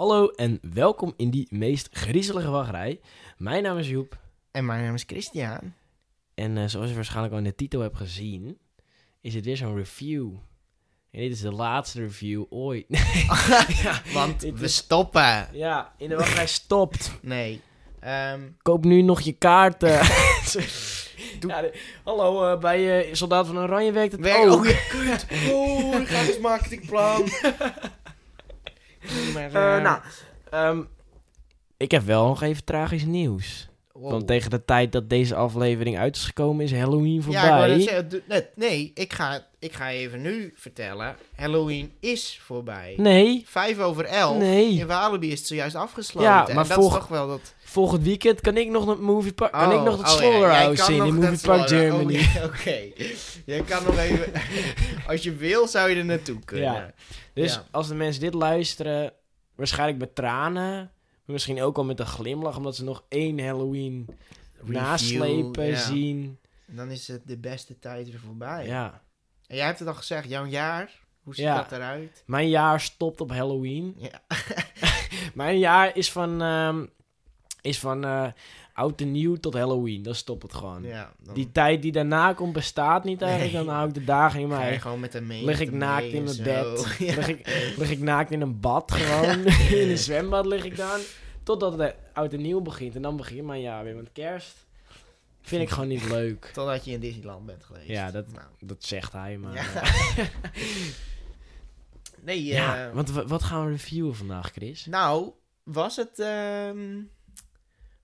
Hallo en welkom in die meest griezelige wachtrij. Mijn naam is Joep En mijn naam is Christian. en eh, zoals je waarschijnlijk al in de titel hebt gezien, is het weer zo'n review. En dit is de laatste review ooit. ja, Want we is- stoppen. ja, in de wachtrij stopt. Nee. Ehm, Koop nu nog je kaarten. ja, de- hallo, eh, bij eh, Soldaat van Oranje werkt het werk, ook. oh, ja, kut. Oh, een gratis marketingplan. Maar, Eh, eh, nou, ehm, ik heb wel nog even tragisch nieuws. Wow. Want tegen de tijd dat deze aflevering uit is gekomen, is Halloween voorbij. Ja, ik zeggen, nee, ik, ga, ik ga even nu vertellen. Halloween is voorbij. Nee, Vijf over elf. Nee. In Walibi is het zojuist afgesloten. Ja, En maar dat volg- is toch wel dat... volgend weekend kan ik nog het movie park, kan Oh, ik nog het oh ja, Slaughterhouse zien in Movie dat Park Slaughter- Germany. oh, Oké. Jij kan nog even... Als je wil, zou je er naartoe kunnen. Ja. Dus Ja. als de mensen dit luisteren, waarschijnlijk met tranen, misschien ook al met een glimlach, omdat ze nog één Halloween Review, naslepen ja. zien. Dan is het de beste tijd weer voorbij. Ja. En jij hebt het al gezegd, jouw jaar, hoe ziet Ja. dat eruit? Mijn jaar stopt op Halloween. Ja. Mijn jaar is van, ehm, is van eh, oud en nieuw tot Halloween. Dan stopt het gewoon. ja dan Die tijd die daarna komt bestaat niet eigenlijk. Nee. Dan hou ik de dagen in je mij. gewoon met een. Lig met ik naakt in mijn bed. Ja. Lig, ik, lig ik naakt in een bad gewoon. in een zwembad lig ik dan. Totdat het oud en nieuw begint. En dan begint mijn jaar weer. Want kerst vind ik gewoon niet leuk. Totdat je in Disneyland bent geweest. Ja, dat- Nou, Dat zegt hij, maar... Ja. nee, ja, eh, want wa- wat gaan we reviewen vandaag, Chris? nou, was het... ehm,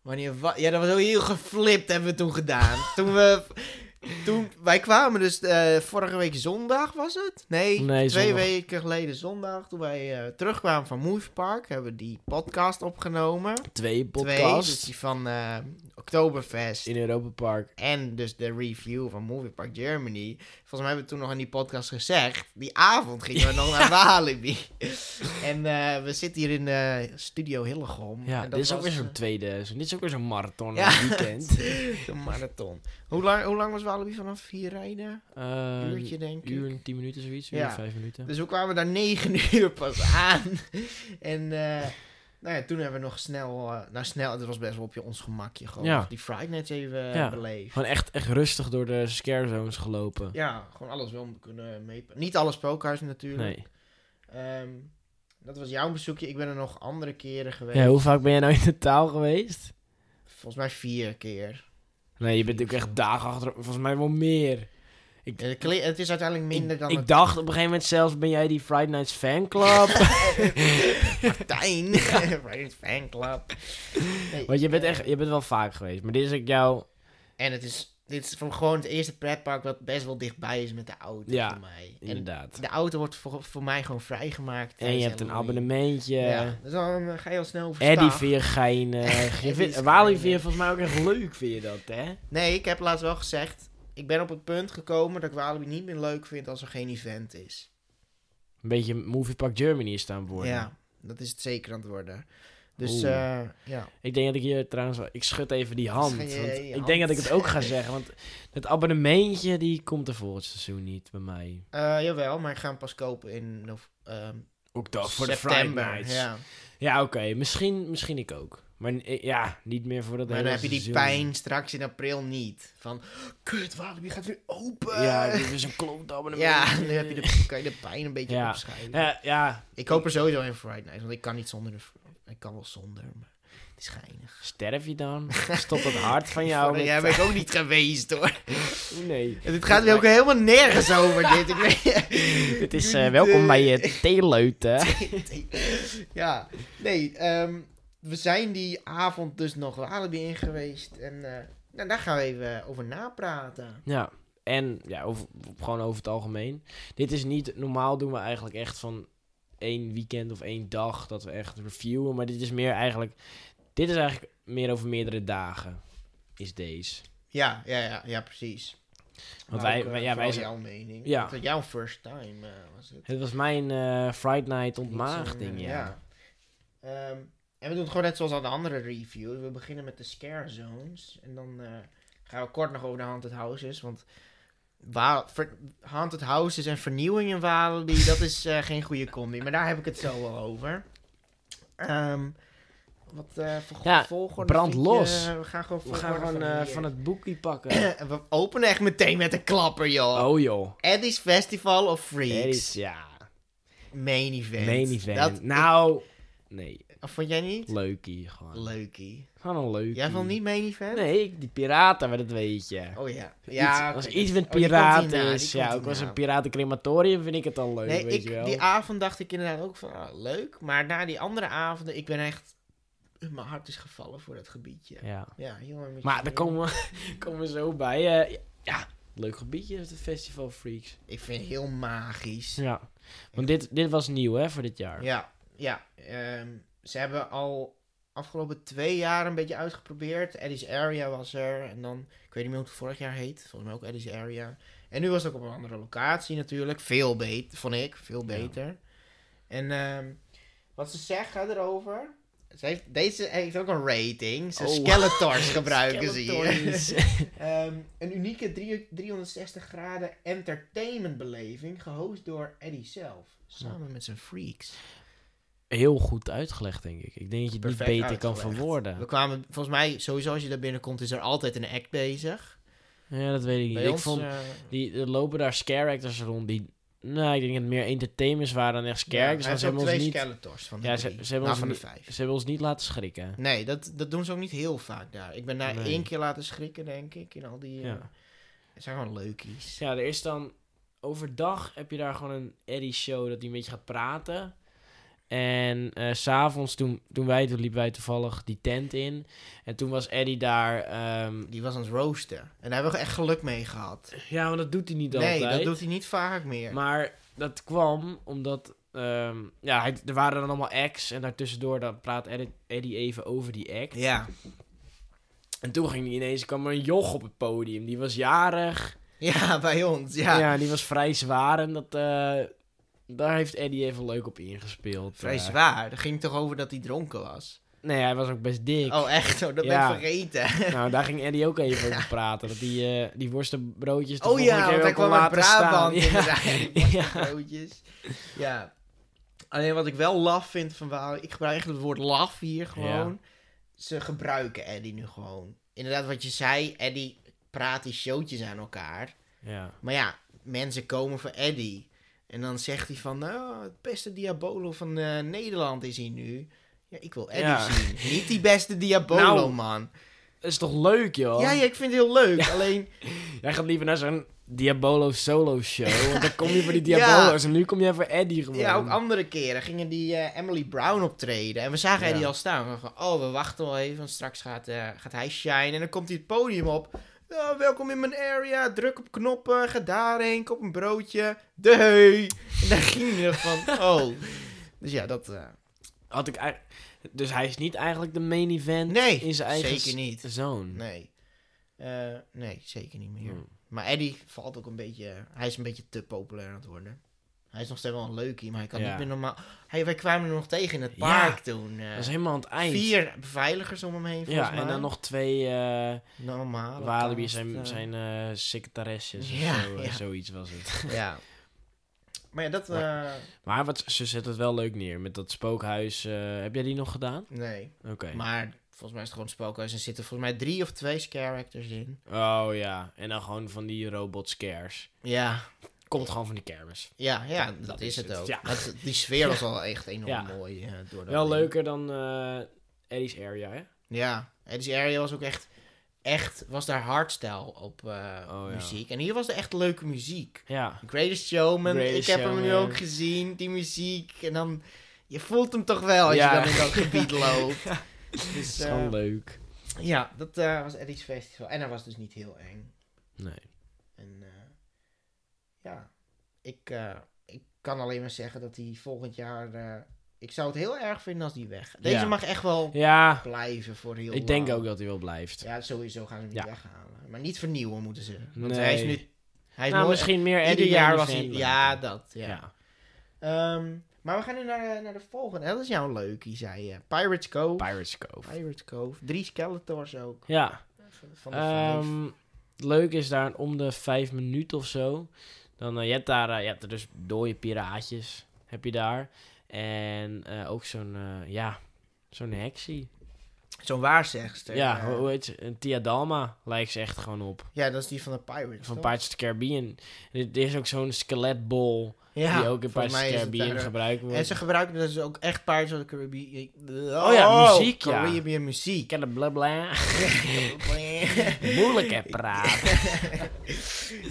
wanneer wa- Ja, dat was heel, heel geflipt hebben we toen gedaan. toen we... Toen, wij kwamen dus eh, vorige week zondag, was het? Nee, Nee, twee zondag. weken geleden zondag. Toen wij eh, terugkwamen van Movie Park, hebben we die podcast opgenomen. Twee Twee, podcasts dus die van eh Oktoberfest. in Europa Park. En dus de review van Movie Park Germany. Volgens mij hebben we toen nog in die podcast gezegd. Die avond gingen we nog naar Walibi. en we zitten hier in de studio Hillegom. Ja, en dit is ook weer zo'n tweede... zo- Dit is ook weer zo'n marathon Ja. weekend. Een marathon. Hoe lang, hoe lang was Walibi vanaf hier rijden? Eh, Uurtje, denk ik. uur en tien minuten zoiets. Uur Ja. vijf minuten. Dus we kwamen daar negen uur pas aan. en eh, nou ja, toen hebben we nog snel... eh, nou, snel, het was best wel op je ons gemakje gewoon. Ja. Die Friday Nights even Ja. beleefd. Gewoon echt, echt rustig door de scare zones gelopen. Ja, gewoon alles wel kunnen mee. Niet alle spookhuizen natuurlijk. Nee. Ehm, dat was jouw bezoekje. Ik ben er nog andere keren geweest. Ja, hoe vaak ben jij nou in totaal geweest? Volgens mij vier keer. Nee, je bent ook echt dagen achter... Volgens mij wel meer. En het, is uiteindelijk minder ik, dan ik het dacht op een gegeven moment zelfs, ben jij die Friday Nights fanclub? Martijn. Friday fanclub. Nee, Want je bent eh, echt, je bent wel vaak geweest. Maar dit is ook jouw... En het is, dit is van gewoon het eerste pretpark wat best wel dichtbij is met de auto Ja, voor mij. En Inderdaad. de auto wordt voor, voor mij gewoon vrijgemaakt. En je hebt een abonnementje. Ja, dus dan eh, ga je al snel over Eddie je vindt, is Wally je volgens mij ook echt leuk, vind je dat, hè? Nee, ik heb laatst wel gezegd... Ik ben op het punt gekomen dat ik Walibi niet meer leuk vind als er geen event is. Een beetje Movie Park Germany is staan worden. Ja, dat is het zeker aan het worden. Dus eh, ja. Ik denk dat ik hier trouwens... wel- Ik schud even die hand. Want ik denk dat ik het ook ga zeggen. Want het abonnementje, die komt er volgend seizoen niet bij mij. Eh, jawel, maar ik ga hem pas kopen in nov- ehm, Ook dat, voor de Friday. Nights. Ja. Ja, oké. Misschien, misschien ik ook. Maar eh, ja, niet meer voor dat Maar dan heb je die seizoen. pijn straks in april niet. Van, kut, Walibi gaat weer open. Ja, dit is een kloot abonnement. Ja, dan heb je de, kan je de pijn een beetje Ja. opschuiven. Ja, ja, Ik koop er sowieso in Friday Night, want ik kan niet zonder de... Ik kan wel zonder, maar het is geinig. sterf je dan? Stopt het hart van jou? Met- Jij ben ik ook niet geweest, hoor. Nee. En het gaat weer ook helemaal nergens over dit. Ik weet, Het is eh, welkom eh, bij je theeleuten. ja, nee, ehm, we zijn die avond dus nog Walibi in geweest. En eh, nou, daar gaan we even over napraten. Ja, en ja, over, gewoon over het algemeen. Dit is niet, normaal doen we eigenlijk echt van één weekend of één dag dat we echt reviewen. Maar dit is meer eigenlijk, dit is eigenlijk meer over meerdere dagen, is deze. Ja, ja, ja, ja precies. Want Maar wij, ook, eh, wij- ja, wij zijn, jouw mening. Ja. Want jouw first time eh, was het. het was mijn eh Friday Night ontmaagding, eh, ja. Ehm, en we doen het gewoon net zoals al de andere reviews. We beginnen met de scare zones. En dan gaan we kort nog over de haunted houses. Want wa- ver- haunted houses en vernieuwing in Walibi, dat is eh, geen goede combi. Maar daar heb ik het zo wel over. Ehm, wat eh vol- Ja, volgorde brand los. we gaan gewoon We gaan gewoon eh, hier. van het boekje pakken. En we openen echt meteen met een klapper, joh. oh joh. Eddie's Festival of Freaks. Eddie's, ja. Main event. Main event. Dat, nou, nee. Of vond jij niet? Leukie gewoon. Leukie. Gewoon een leukie. Jij vond niet main event? Nee, die piraten, maar dat weet je. Oh ja. Iets- ja als oké, iets met oh, piraten is, komt ja, ook als een piratencrematorium vind ik het dan leuk, Nee, weet ik, je wel. die avond dacht ik inderdaad ook van, ah, leuk. Maar na die andere avonden, ik ben echt... Mijn hart is gevallen voor dat gebiedje. Ja. Ja, jongen. Maar daar komen we, komen we zo bij. eh, ja, leuk gebiedje het Festival Freaks. Ik vind het heel magisch. Ja. Want dit, dit was nieuw, hè, voor dit jaar. Ja, ja. ehm, ze hebben al afgelopen twee jaar een beetje uitgeprobeerd. Eddie's Area was er. En dan, ik weet niet meer hoe het vorig jaar heet. Volgens mij ook Eddie's Area. En nu was het ook op een andere locatie natuurlijk. Veel beter, vond ik. Veel beter. En ehm, wat ze zeggen erover... Ze heeft, deze heeft ook een rating. Ze Oh. Skeletors gebruiken ze hier. Ehm, een unieke drie- 360 graden entertainmentbeleving, gehost door Eddie zelf. Samen met zijn freaks. Heel goed uitgelegd, denk ik. Ik denk dat je het niet beter kan verwoorden. We kwamen, volgens mij, sowieso als je daar binnenkomt, is er altijd een act bezig. Ja, dat weet ik niet. Ik vond, eh, die, er lopen daar scare actors rond die... Nou, ik denk dat het meer entertainers waren dan echt scare ja, actors. heeft ze hebben, ons twee niet, Skeletors van de Ja, ze- ze hebben Nou, ons van de niet- vijf. ze hebben ons niet laten schrikken. Nee, dat, dat doen ze ook niet heel vaak daar. Ik ben daar Nee. één keer laten schrikken, denk ik, in al die... eh, Ja. Het zijn gewoon leukies. Ja, er is dan... Overdag heb je daar gewoon een Eddie show dat hij een beetje gaat praten. En s s'avonds, toen, toen wij, toen liepen wij toevallig die tent in. En toen was Eddie daar... ehm, Die was aan het roosten. En daar hebben we echt geluk mee gehad. ja, maar dat doet hij niet Nee, altijd. dat doet hij niet vaak meer. Maar dat kwam omdat... ehm, ja, hij, er waren dan allemaal acts. En daartussendoor dan praat Eddie, even over die act. Ja. En toen ging hij ineens... kwam er een joch op het podium. Die was jarig. Ja, bij ons. Ja, Ja. die was vrij zwaar. En dat... eh, daar heeft Eddie even leuk op ingespeeld. Vrij eh. zwaar. Dat ging toch over dat hij dronken was? Nee, hij was ook best dik. Oh, echt? Oh, dat Ja. ben ik vergeten. Nou, daar ging Eddie ook even over praten. Dat die, eh die worstenbroodjes... Oh ja, want hij kwam uit. Brabant Ja. Die Ja. broodjes. Ja. Alleen wat ik wel laf vind van Wally, ik gebruik echt het woord laf hier gewoon. Ze gebruiken Eddie nu gewoon. Inderdaad, wat je zei, Eddie praat die showtjes aan elkaar. Ja. Maar ja, mensen komen voor Eddie. En dan zegt hij van, nou, het beste Diabolo van eh, Nederland is hier nu. Ja, ik wil Eddie Ja. zien. Niet die beste Diabolo, Nou, man. Dat is toch leuk, joh? Ja, ja, ik vind het heel leuk. Alleen, Jij gaat liever naar zo'n Diabolo solo show. Want dan kom je voor die. Diabolo's. En nu kom jij voor Eddie gewoon. ja, ook andere keren gingen die eh, Emily Brown optreden. En we zagen. Eddie al staan. We van, oh, we wachten wel even, want straks gaat, eh, gaat hij shine. En dan komt hij het podium op. Welkom in mijn area. Druk op knoppen. Ga daarheen. Kop een broodje. Dee. En daar ging hij van, oh. Dus ja, dat... eh, Had ik eigenlijk... Dus hij is niet eigenlijk de main event nee, in zijn eigen zeker niet. zone. Nee. Eh, nee, zeker niet meer. Hmm. Maar Eddie valt ook een beetje... Hij is een beetje te populair aan het worden. Hij is nog steeds wel een leukie, maar hij kan Ja. niet meer normaal... Hey, wij kwamen er nog tegen in het Ja, park toen. eh, Dat is helemaal aan het eind. vier beveiligers om hem heen, Ja, mij. en dan nog twee uh, Normaal. Walibi zijn, zijn uh, secretaresses of Ja, zo, ja. zoiets was het. Ja. Maar ja, dat... Maar- Maar wat, ze zetten het wel leuk neer met dat spookhuis. heb jij die nog gedaan? nee. Oké. Maar volgens mij is het gewoon spookhuis. Er zitten volgens mij drie of twee scare actors in. Oh ja, en dan gewoon van die robot scares. Ja, Komt gewoon van die kermis. ja, ja dat, Dat is het het, ook. ja. Dat- die sfeer was al echt enorm Ja. mooi. door dat Wel ding. leuker dan eh Eddie's Area, hè? Ja, Eddie's Area was ook echt, echt, was daar hardstyle op eh, Oh, ja. muziek. En hier was er echt leuke muziek. Ja. Greatest Showman, Greatest ik heb hem nu ook gezien, die muziek. En dan, je voelt hem toch wel als Ja. je dan in dat gebied loopt. Dus Dat is leuk. ja, dat was Eddie's Festival. En hij was dus niet heel eng. Nee. En ja, ik, eh, ik kan alleen maar zeggen dat hij volgend jaar... eh, ik zou het heel erg vinden als die weg. Deze Ja. mag echt wel Ja, blijven voor heel ik denk lang. ook dat hij wel blijft. Ja, sowieso gaan ze hem niet Ja. weghalen. Maar niet vernieuwen moeten ze. Want Nee. hij is nu... Hij is nou, misschien meer ieder Eddie jaar was hij... Ja, dat. Ja. Ehm, maar we gaan nu naar, naar de volgende. Dat is jouw leukie, zei je. Pirates Cove. Pirates Cove. Pirates Cove. Drie Skeletors ook. Ja. Van, de vijf. Ehm, leuk is daar om de vijf minuten of zo. Dan, eh, je hebt daar, eh, je er dus dode piraatjes, heb je daar. En eh, ook zo'n, ja, Zo'n heksie. Zo'n waarzegster. Ja, eh, hoe heet ze? Tia Dalma lijkt ze echt gewoon op. ja, dat is die van de Pirates. Van toch? Pirates of the Caribbean. Er, is ook zo'n skeletbol ja, die ook in Pirates of the Caribbean daar- gebruikt wordt. En ze gebruiken dus ook echt Pirates of the Caribbean. Oh ja, muziek, ja. Caribbean muziek. Ik ken de blabla. Moeilijk hè, praten.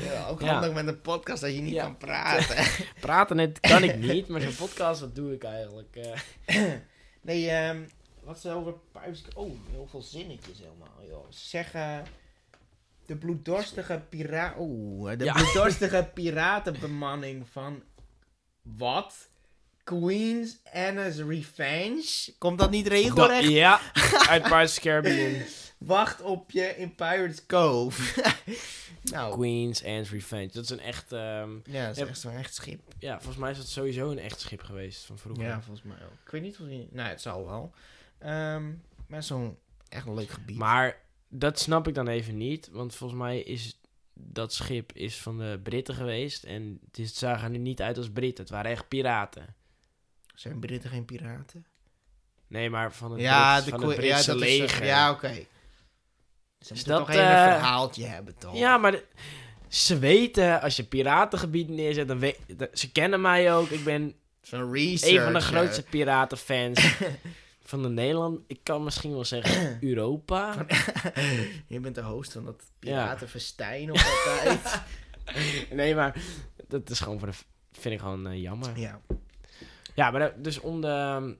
ja, ook Ja. handig met een podcast dat je niet Ja. kan praten. Praten net kan ik niet, maar zo'n podcast, dat doe ik eigenlijk. eh. nee, ehm wat ze over Pirates... Oh, heel veel zinnetjes helemaal, joh. Ze zeggen... De bloeddorstige piraat... Oeh, de Ja. bloeddorstige piratenbemanning van... Wat? Queen's Anne's Revenge? Komt dat niet regelrecht? Dat- ja, uit Pirates Caribbean. Wacht op je in Pirates Cove. nou, Queen's Anne's Revenge. Dat is een echt... ehm, ja, dat is Ja. echt zo'n echt schip. ja, volgens mij is dat sowieso een echt schip geweest van vroeger. Ja, volgens mij ook. Ik weet niet of je... Nou, het zal wel. Ehm maar zo'n echt een leuk gebied. Maar dat snap ik dan even niet, want volgens mij is dat schip is van de Britten geweest en het, is, het zagen er niet uit als Britten. Het waren echt piraten. Zijn Britten geen piraten? Nee, maar van het, ja, Brits- de van ko- het Britse ja, dat is, leger. eh, ja, oké. Ze moeten dat, toch even eh, een verhaaltje hebben, toch? Ja, maar de- ze weten, als je piratengebied neerzet, dan weet, ze kennen mij ook. Ik ben een van de grootste piratenfans van de Nederland. Ik kan misschien wel zeggen Europa. je bent de host van dat Ja. piratenfestijn op dat tijd. Nee, maar dat is gewoon voor de, vind ik gewoon eh, jammer. ja. Ja, maar dus om de,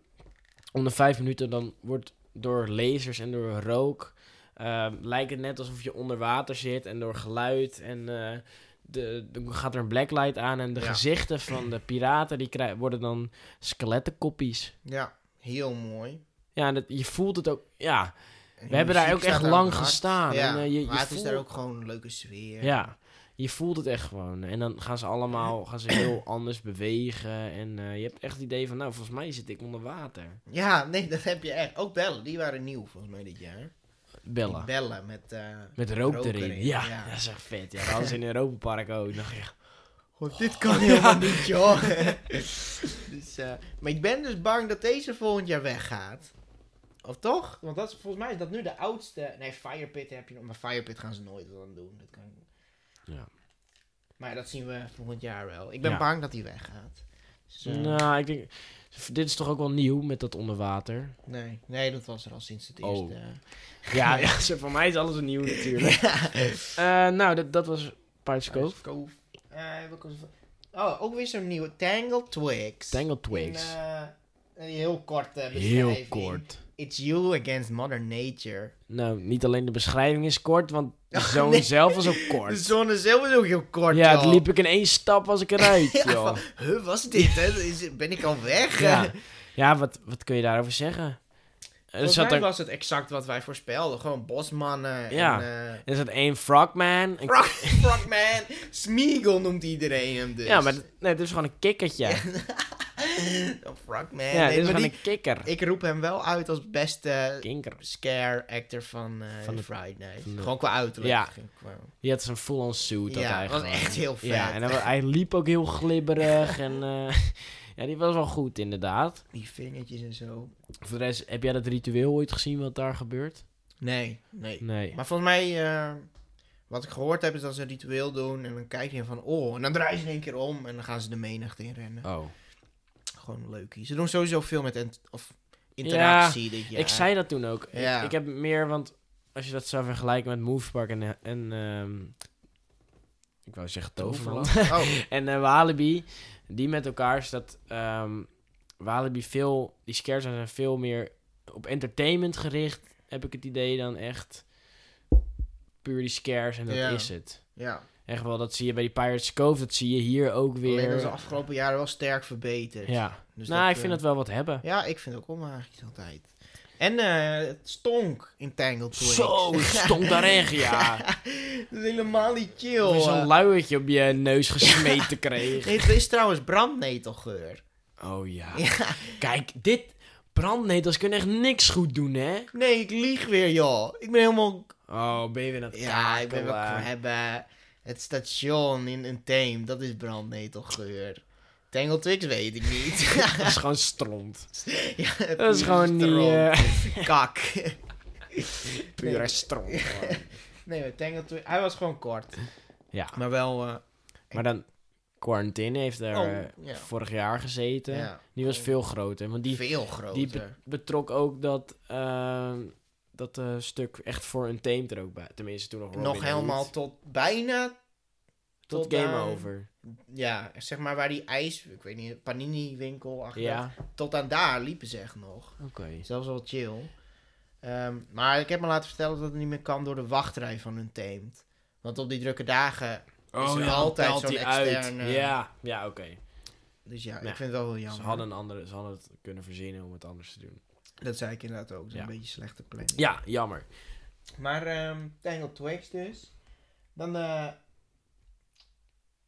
om de vijf minuten dan wordt door lasers en door rook... eh, lijkt het net alsof je onder water zit en door geluid en... eh, de, dan gaat er een blacklight aan en de Ja. gezichten van de piraten die krijgen, worden dan skelettenkoppies. ja, heel mooi. Ja, dat, je voelt het ook. Ja, En we hebben daar ook echt lang hard. gestaan. Ja, en, eh, je, je maar het is daar ook gewoon een leuke sfeer. Ja, je voelt het echt gewoon. En dan gaan ze allemaal gaan ze heel anders bewegen. En eh, je hebt echt het idee van, nou, volgens mij zit ik onder water. Ja, nee, dat heb je echt. Ook bellen, die waren nieuw volgens mij dit jaar. Bellen. Die bellen met... eh Met rook, rook erin. erin, Ja, ja. dat is echt vet. Ja, dat ze in Europa Park ook. Dacht je, God, dit kan helemaal niet, joh. dus, eh, maar ik ben dus bang dat deze volgend jaar weggaat. Of toch? Want dat is, volgens mij is dat nu de oudste... Nee, Firepit heb je nog. Maar Firepit gaan ze nooit wat aan doen. Dat kan... Ja. Maar dat zien we volgend jaar wel. Ik ben Ja. bang dat hij weggaat. Dus, eh, Nou, ik denk, dit is toch ook wel nieuw met dat onder water. nee, nee, dat was er al sinds het Oh. eerste. Ja, ja zo, voor mij is alles nieuw natuurlijk. Eh, nou, dat, dat was Pirates Eh? Oh, ook weer zo'n nieuwe. Tangle Twigs. Tangled Twigs. Eh, een heel kort eh, Heel beschrijving. kort. It's you against mother nature. Nou, niet alleen de beschrijving is kort, want de Oh, zoon nee. zelf was ook De kort. zon zelf is ook heel kort, Ja, het liep ik in één stap was ik eruit, Ja, joh. van, huh, was dit, hè? Is, ben ik al weg? Ja, ja wat, wat kun je daarover zeggen? Volgens mij was het exact wat wij voorspelden. Gewoon bosmannen Ja. en... eh er zat één frogman. Een, Frog, Frogman. Smeagol noemt iedereen hem dus. ja, maar het- nee, het is gewoon een kikkertje. Ja, Een Frogman. dit Nee, is gewoon die- een kikker. Ik roep hem wel uit als beste Kinker. scare actor van, Van de- Friday. van de- Gewoon qua uiterlijk. Ja. Die had zijn full-on suit. dat Ja, hij was echt heel vet. Ja, en hij liep ook heel glibberig. en eh, ja, die was wel goed inderdaad. Die vingertjes en zo. Voor de rest, heb jij dat ritueel ooit gezien wat daar gebeurt? Nee, nee. Nee. Maar volgens mij, eh, wat ik gehoord heb, is dat ze een ritueel doen. En dan kijk je van, oh, en dan draaien ze in één keer om. En dan gaan ze de menigte in rennen. Oh. Gewoon leuk. Ze doen sowieso veel met int- of interactie dit jaar. Ik zei dat toen ook. Ik- Ja. Ik, heb meer, want als je dat zou vergelijken met Movepark en, en ehm, ik wou zeggen Toverland. Oh, en eh, Walibi, die met elkaar is dat ehm, Walibi veel, die scares zijn veel meer op entertainment gericht, heb ik het idee dan echt puur die scares en dat is het. ja. Echt wel, dat zie je bij die Pirates Cove, dat zie je hier ook Alleen dat is de weer. afgelopen jaren wel sterk verbeterd. Ja, Dus nou, ik eh, vind het wel wat hebben. Ja, ik vind het ook wel magisch altijd. En eh, het stonk in Tangled Twigs. Zo, het stonk daar echt, ja. dat is helemaal niet chill. Of zo'n eh. luiertje op je neus gesmeten kreeg. Nee, het is trouwens brandnetelgeur. Oh ja. Ja. Kijk, dit brandnetels kunnen echt niks goed doen, hè? Nee, ik lieg weer, joh. Ik ben helemaal... Oh, ben je weer aan het Ja, ik ben wel... kakelen. We hebben het station in een Theem. Dat is brandnetelgeur. Tangle Twix weet ik niet. Dat is gewoon stront. ja, Dat is gewoon niet... eh, Kak. pure Nee. stront. Nee, maar Tangle Twix... Hij was gewoon kort. Ja, Maar wel... eh, maar dan... Quarantine heeft er Oh, eh, ja. vorig jaar gezeten. ja, Die was Oh. veel groter. Want die, veel groter. die be- betrok ook dat... ehm, dat stuk echt voor een team er ook bij. Tenminste, toen nog Robin Nog helemaal Hood. tot bijna... Tot tot game over. Ja, zeg maar waar die ijs... Ik weet niet, panini winkel achter. Ja, Tot aan daar liepen ze echt nog. oké. Zelfs wel chill. Ehm, maar ik heb me laten vertellen dat het niet meer kan door de wachtrij van hun teamt. Want op die drukke dagen... Is er altijd zo'n die uit. externe- Ja, ja oké. Dus ja, Ja. ik vind het wel heel Ze jammer. hadden, een andere, ze hadden het kunnen verzinnen om het anders te doen. Dat zei ik inderdaad ook. Dat is Ja. een beetje slechte planning. Ja, jammer. Maar ehm Tangle Twigs dus. Dan eh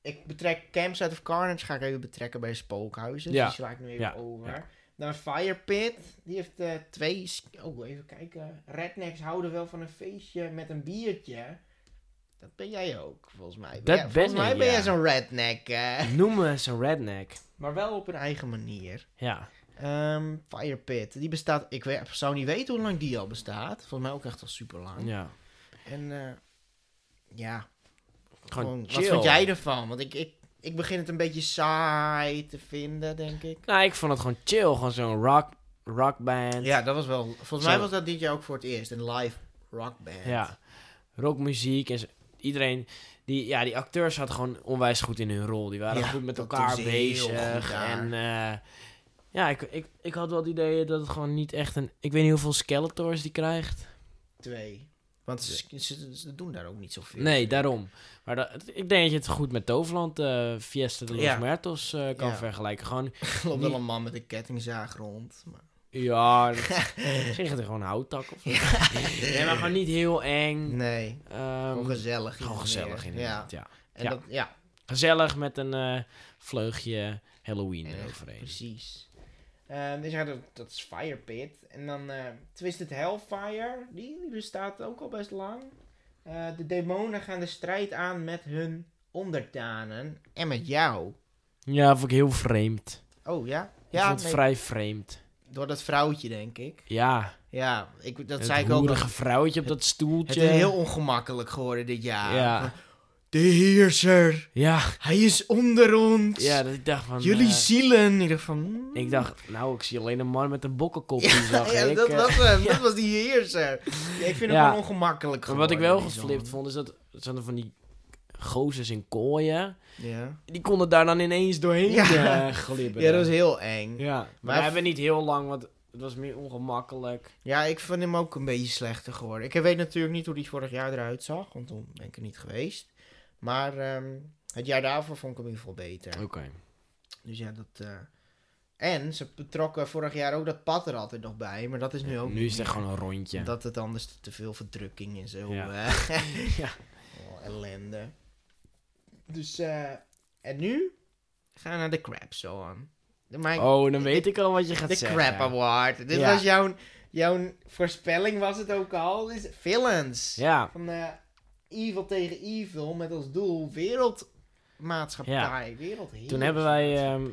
ik betrek Campsite of Carnage ga ik even betrekken bij Spookhuizen. Ja. Die sla ik nu even Ja. over. Ja. Dan Fire Pit. Die heeft eh, twee... Oh, even kijken. Rednecks houden wel van een feestje met een biertje. Dat ben jij ook, volgens mij. Dat Ja, ben volgens mij ik, ben jij zo'n redneck. eh. Noem me eens een redneck. maar wel op een eigen manier. Ja. Ehm Fire Pit. Die bestaat... Ik weet, zou niet weten hoe lang die al bestaat. Volgens mij ook echt al super lang. ja. En eh, ja, Gewoon wat vind jij ervan? Want ik, ik, ik begin het een beetje saai te vinden, denk ik. Nou, ik vond het gewoon chill. Gewoon zo'n rock, rockband. Ja, dat was wel... Volgens Zo. mij was dat dit jaar ook voor het eerst. Een live rockband. Ja. Rockmuziek en zo. iedereen. Die, ja, die acteurs zaten gewoon onwijs goed in hun rol. Die waren Ja, goed met elkaar bezig. En eh, ja, ik, ik, ik had wel het idee dat het gewoon niet echt een. Ik weet niet hoeveel Skeletors die krijgt. Twee. Want ze, ze, ze doen daar ook niet zoveel. Nee, daarom. Maar dat, ik denk dat je het goed met Toverland, eh Fiesta de Los Ja. Eh, kan Ja. vergelijken. Gewoon, loopt wel een man met een kettingzaag rond. Maar... ja, gaat er gewoon houttak of zo. nee, maar gewoon niet heel eng. Nee, Ehm, gewoon gezellig. gewoon gezellig meer. inderdaad, Ja. ja. En Ja. Dat, ja, Gezellig met een eh, vleugje Halloween en- eroverheen. precies. Dus ja, dat, dat is Fire Pit. En dan eh Twisted Hellfire. Die, die bestaat ook al best lang. Eh, de demonen gaan de strijd aan met hun onderdanen. En met jou. Ja, vond ik heel vreemd. Oh ja? Ik Ja, vond het nee, vrij vreemd. door dat vrouwtje, denk ik. Ja, Ja, ik, dat zei ik ook. al. vrouwtje op dat Het stoeltje. is heel ongemakkelijk geworden dit jaar. Ja. De heerser. Ja, Hij is onder ons. ja, dat ik dacht van... Jullie eh, zielen. Ik dacht van... hmm. ik dacht, nou, ik zie alleen een man met een bokkenkop. die zag ja, ik. dat eh. was hem. ja. Dat was die heerser. Ja, ik vind hem Ja. gewoon ongemakkelijk Maar wat ik wel geflipt vond, is dat er zaten van die gozers in kooien. Ja. Die konden daar dan ineens doorheen Ja. eh, glibberen. ja, dat was heel eng. Ja, maar, Maar we hebben niet heel lang, want het was meer ongemakkelijk. Ja, ik vind hem ook een beetje slechter geworden. Ik weet natuurlijk niet hoe die vorig jaar eruit zag, want toen ben ik er niet geweest. Maar ehm, het jaar daarvoor vond ik hem in ieder geval beter. Oké. Dus ja, dat... eh, En ze betrokken vorig jaar ook dat pad er altijd nog bij, maar dat is nu ook Nu is het gewoon een rondje. Dat het anders te veel verdrukking en zo. Ja. Ja. oh, ellende. Dus, eh en nu gaan we naar de Crap Zone. De, mijn, Oh, dan weet ik al wat je gaat de zeggen. Crap Award. Dit Ja. was jouw, jouw voorspelling, was het ook al. Is villains. Ja, Van eh, Evil tegen Evil met als doel wereldmaatschappij. Wereldheerschappij. toen hebben wij ehm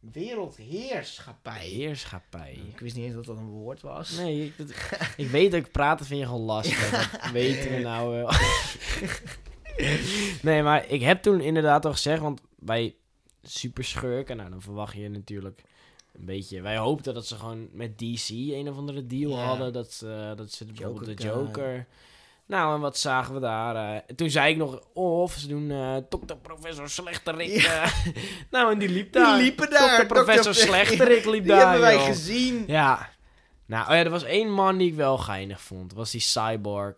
Wereldheerschappij. heerschappij. Ik wist niet eens dat dat een woord was. Nee, ik, dat- ik weet dat ik praten vind je gewoon lastig. Dat weten we nou wel. nee, maar ik heb toen inderdaad al gezegd, want bij Superschurken, nou dan verwacht je natuurlijk een beetje... Wij hoopten dat ze gewoon met DC een of andere deal Ja. hadden. Dat, ze dat ze bijvoorbeeld de Joker guy. Nou, en wat zagen we daar? eh, toen zei ik nog, of ze doen eh dokter professor Slechterik. Ja. nou, en die liep Die daar. liepen daar. Dokter professor Slechterik liep Die daar, hebben wij joh. gezien. Ja. Nou, oh ja, er was één man die ik wel geinig vond. Dat was die Cyborg.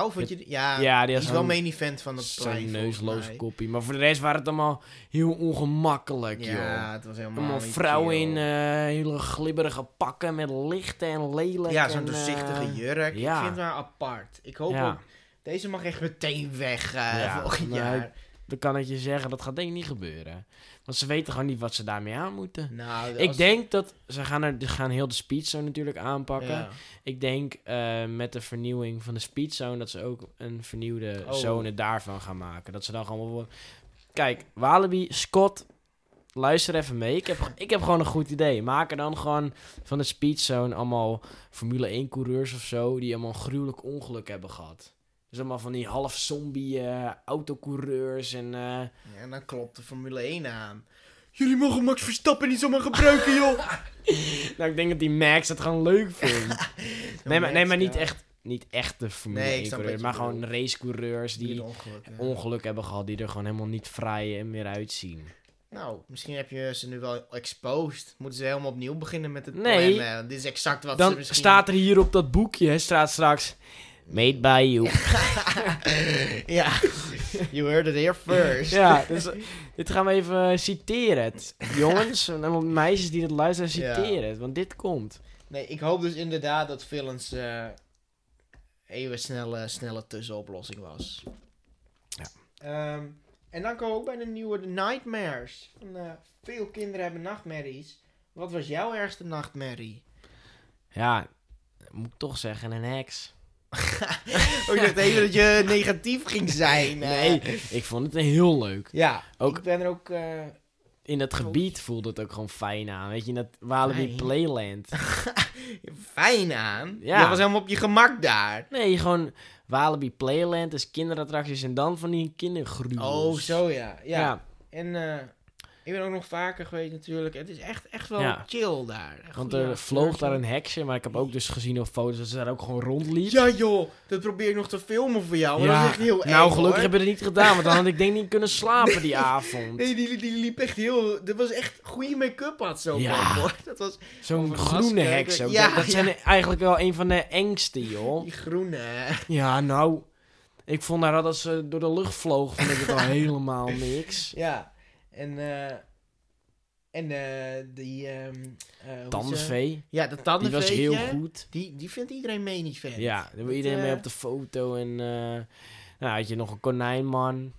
Oh, vond je... die- Ja, Ja, die is wel main event van volgens neusloze mij. koppie. Maar voor de rest waren het allemaal heel ongemakkelijk, joh. Ja, het was helemaal Allemaal vrouwen in eh, hele glibberige pakken met lichten en lelijk. Ja, zo'n doorzichtige eh, jurk. ja. Ik vind het wel apart. Ik hoop Ja. ook... Deze mag echt meteen weg Ja, volgend nou, jaar. Dan kan ik je zeggen, dat gaat denk ik niet gebeuren. Want ze weten gewoon niet wat ze daarmee aan moeten. Nou, Ik denk dat ze gaan, er, ze gaan heel de speedzone natuurlijk aanpakken. Ja. Ik denk eh, met de vernieuwing van de speedzone dat ze ook een vernieuwde Oh. zone daarvan gaan maken. Dat ze dan gewoon... Kijk, Walibi, Scott, luister even mee. Ik heb, ik heb gewoon een goed idee. Maak er dan gewoon van de speedzone allemaal Formule 1 coureurs of zo... die allemaal een gruwelijk ongeluk hebben gehad. Dus allemaal van die half zombie eh, autocoureurs en... eh, Ja, en dan klopt de Formule 1 aan. Jullie mogen Max Verstappen niet zomaar gebruiken, joh! nou, ik denk dat die Max het gewoon leuk vindt. nee, maar, nee, maar niet echt, niet echt de Formule Nee, ik 1 snap coureurs, wat je maar gewoon racecoureurs Die ongeluk. ja. ongeluk hebben gehad, die er gewoon helemaal niet vrij en meer uitzien. Nou, misschien heb je ze nu wel exposed. Moeten ze helemaal opnieuw beginnen met het Nee. plannen. Dit is exact wat ze Dan misschien... staat er hier op dat boekje, hè, staat straks... Made by you. ja, you heard it here first. ja, dus dit gaan we even eh, citeren. Het. Jongens en meisjes die dit luisteren, citeren het. Want dit komt. Nee, ik hoop dus inderdaad dat Villains eh even snelle, snelle tussenoplossing was. Ja. Ehm, en dan komen we ook bij de nieuwe The Nightmares. Van, eh, veel kinderen hebben nachtmerries. Wat was jouw ergste nachtmerrie? Ja, moet ik toch zeggen, een heks. Oh, ik dacht even dat je negatief ging zijn. eh. Nee, ik vond het heel leuk. Ja, Ook- ik ben er ook... eh, In dat gebied voelde het ook gewoon fijn aan. Weet je, in dat Walibi Fijn? Playland. fijn aan. Ja. Je was helemaal op je gemak daar. Nee, gewoon Walibi Playland is kinderattracties en dan van die kindergruwels. Oh, zo ja. Ja. Ja, En eh, ik ben ook nog vaker geweest natuurlijk. Het is echt, echt wel Ja. chill daar. Echt want er vloog daar een heksje, maar ik heb ook dus gezien op foto's dat ze daar ook gewoon rondliep. Ja joh, dat probeer ik nog te filmen voor jou. Maar dat is echt heel nou, eng, gelukkig hoor. hebben we het niet gedaan, want dan had ik denk niet kunnen slapen die avond. Nee, die, die liep echt heel... Dat was echt goede make-up had zo Ja. hoor. Dat was Zo'n groene heks ook. Ja, dat dat zijn eigenlijk wel een van de engste, joh. die groene. Ja, nou, ik vond daar dat ze door de lucht vloog, vond ik het al helemaal niks. Ja. En eh... En eh die... ze? Tandenvee, Ja, de die tandenveetje. was heel goed. Die, die vindt iedereen mee niet vet. Ja, daar wil iedereen mee op de foto. En nou, had je nog een konijnman.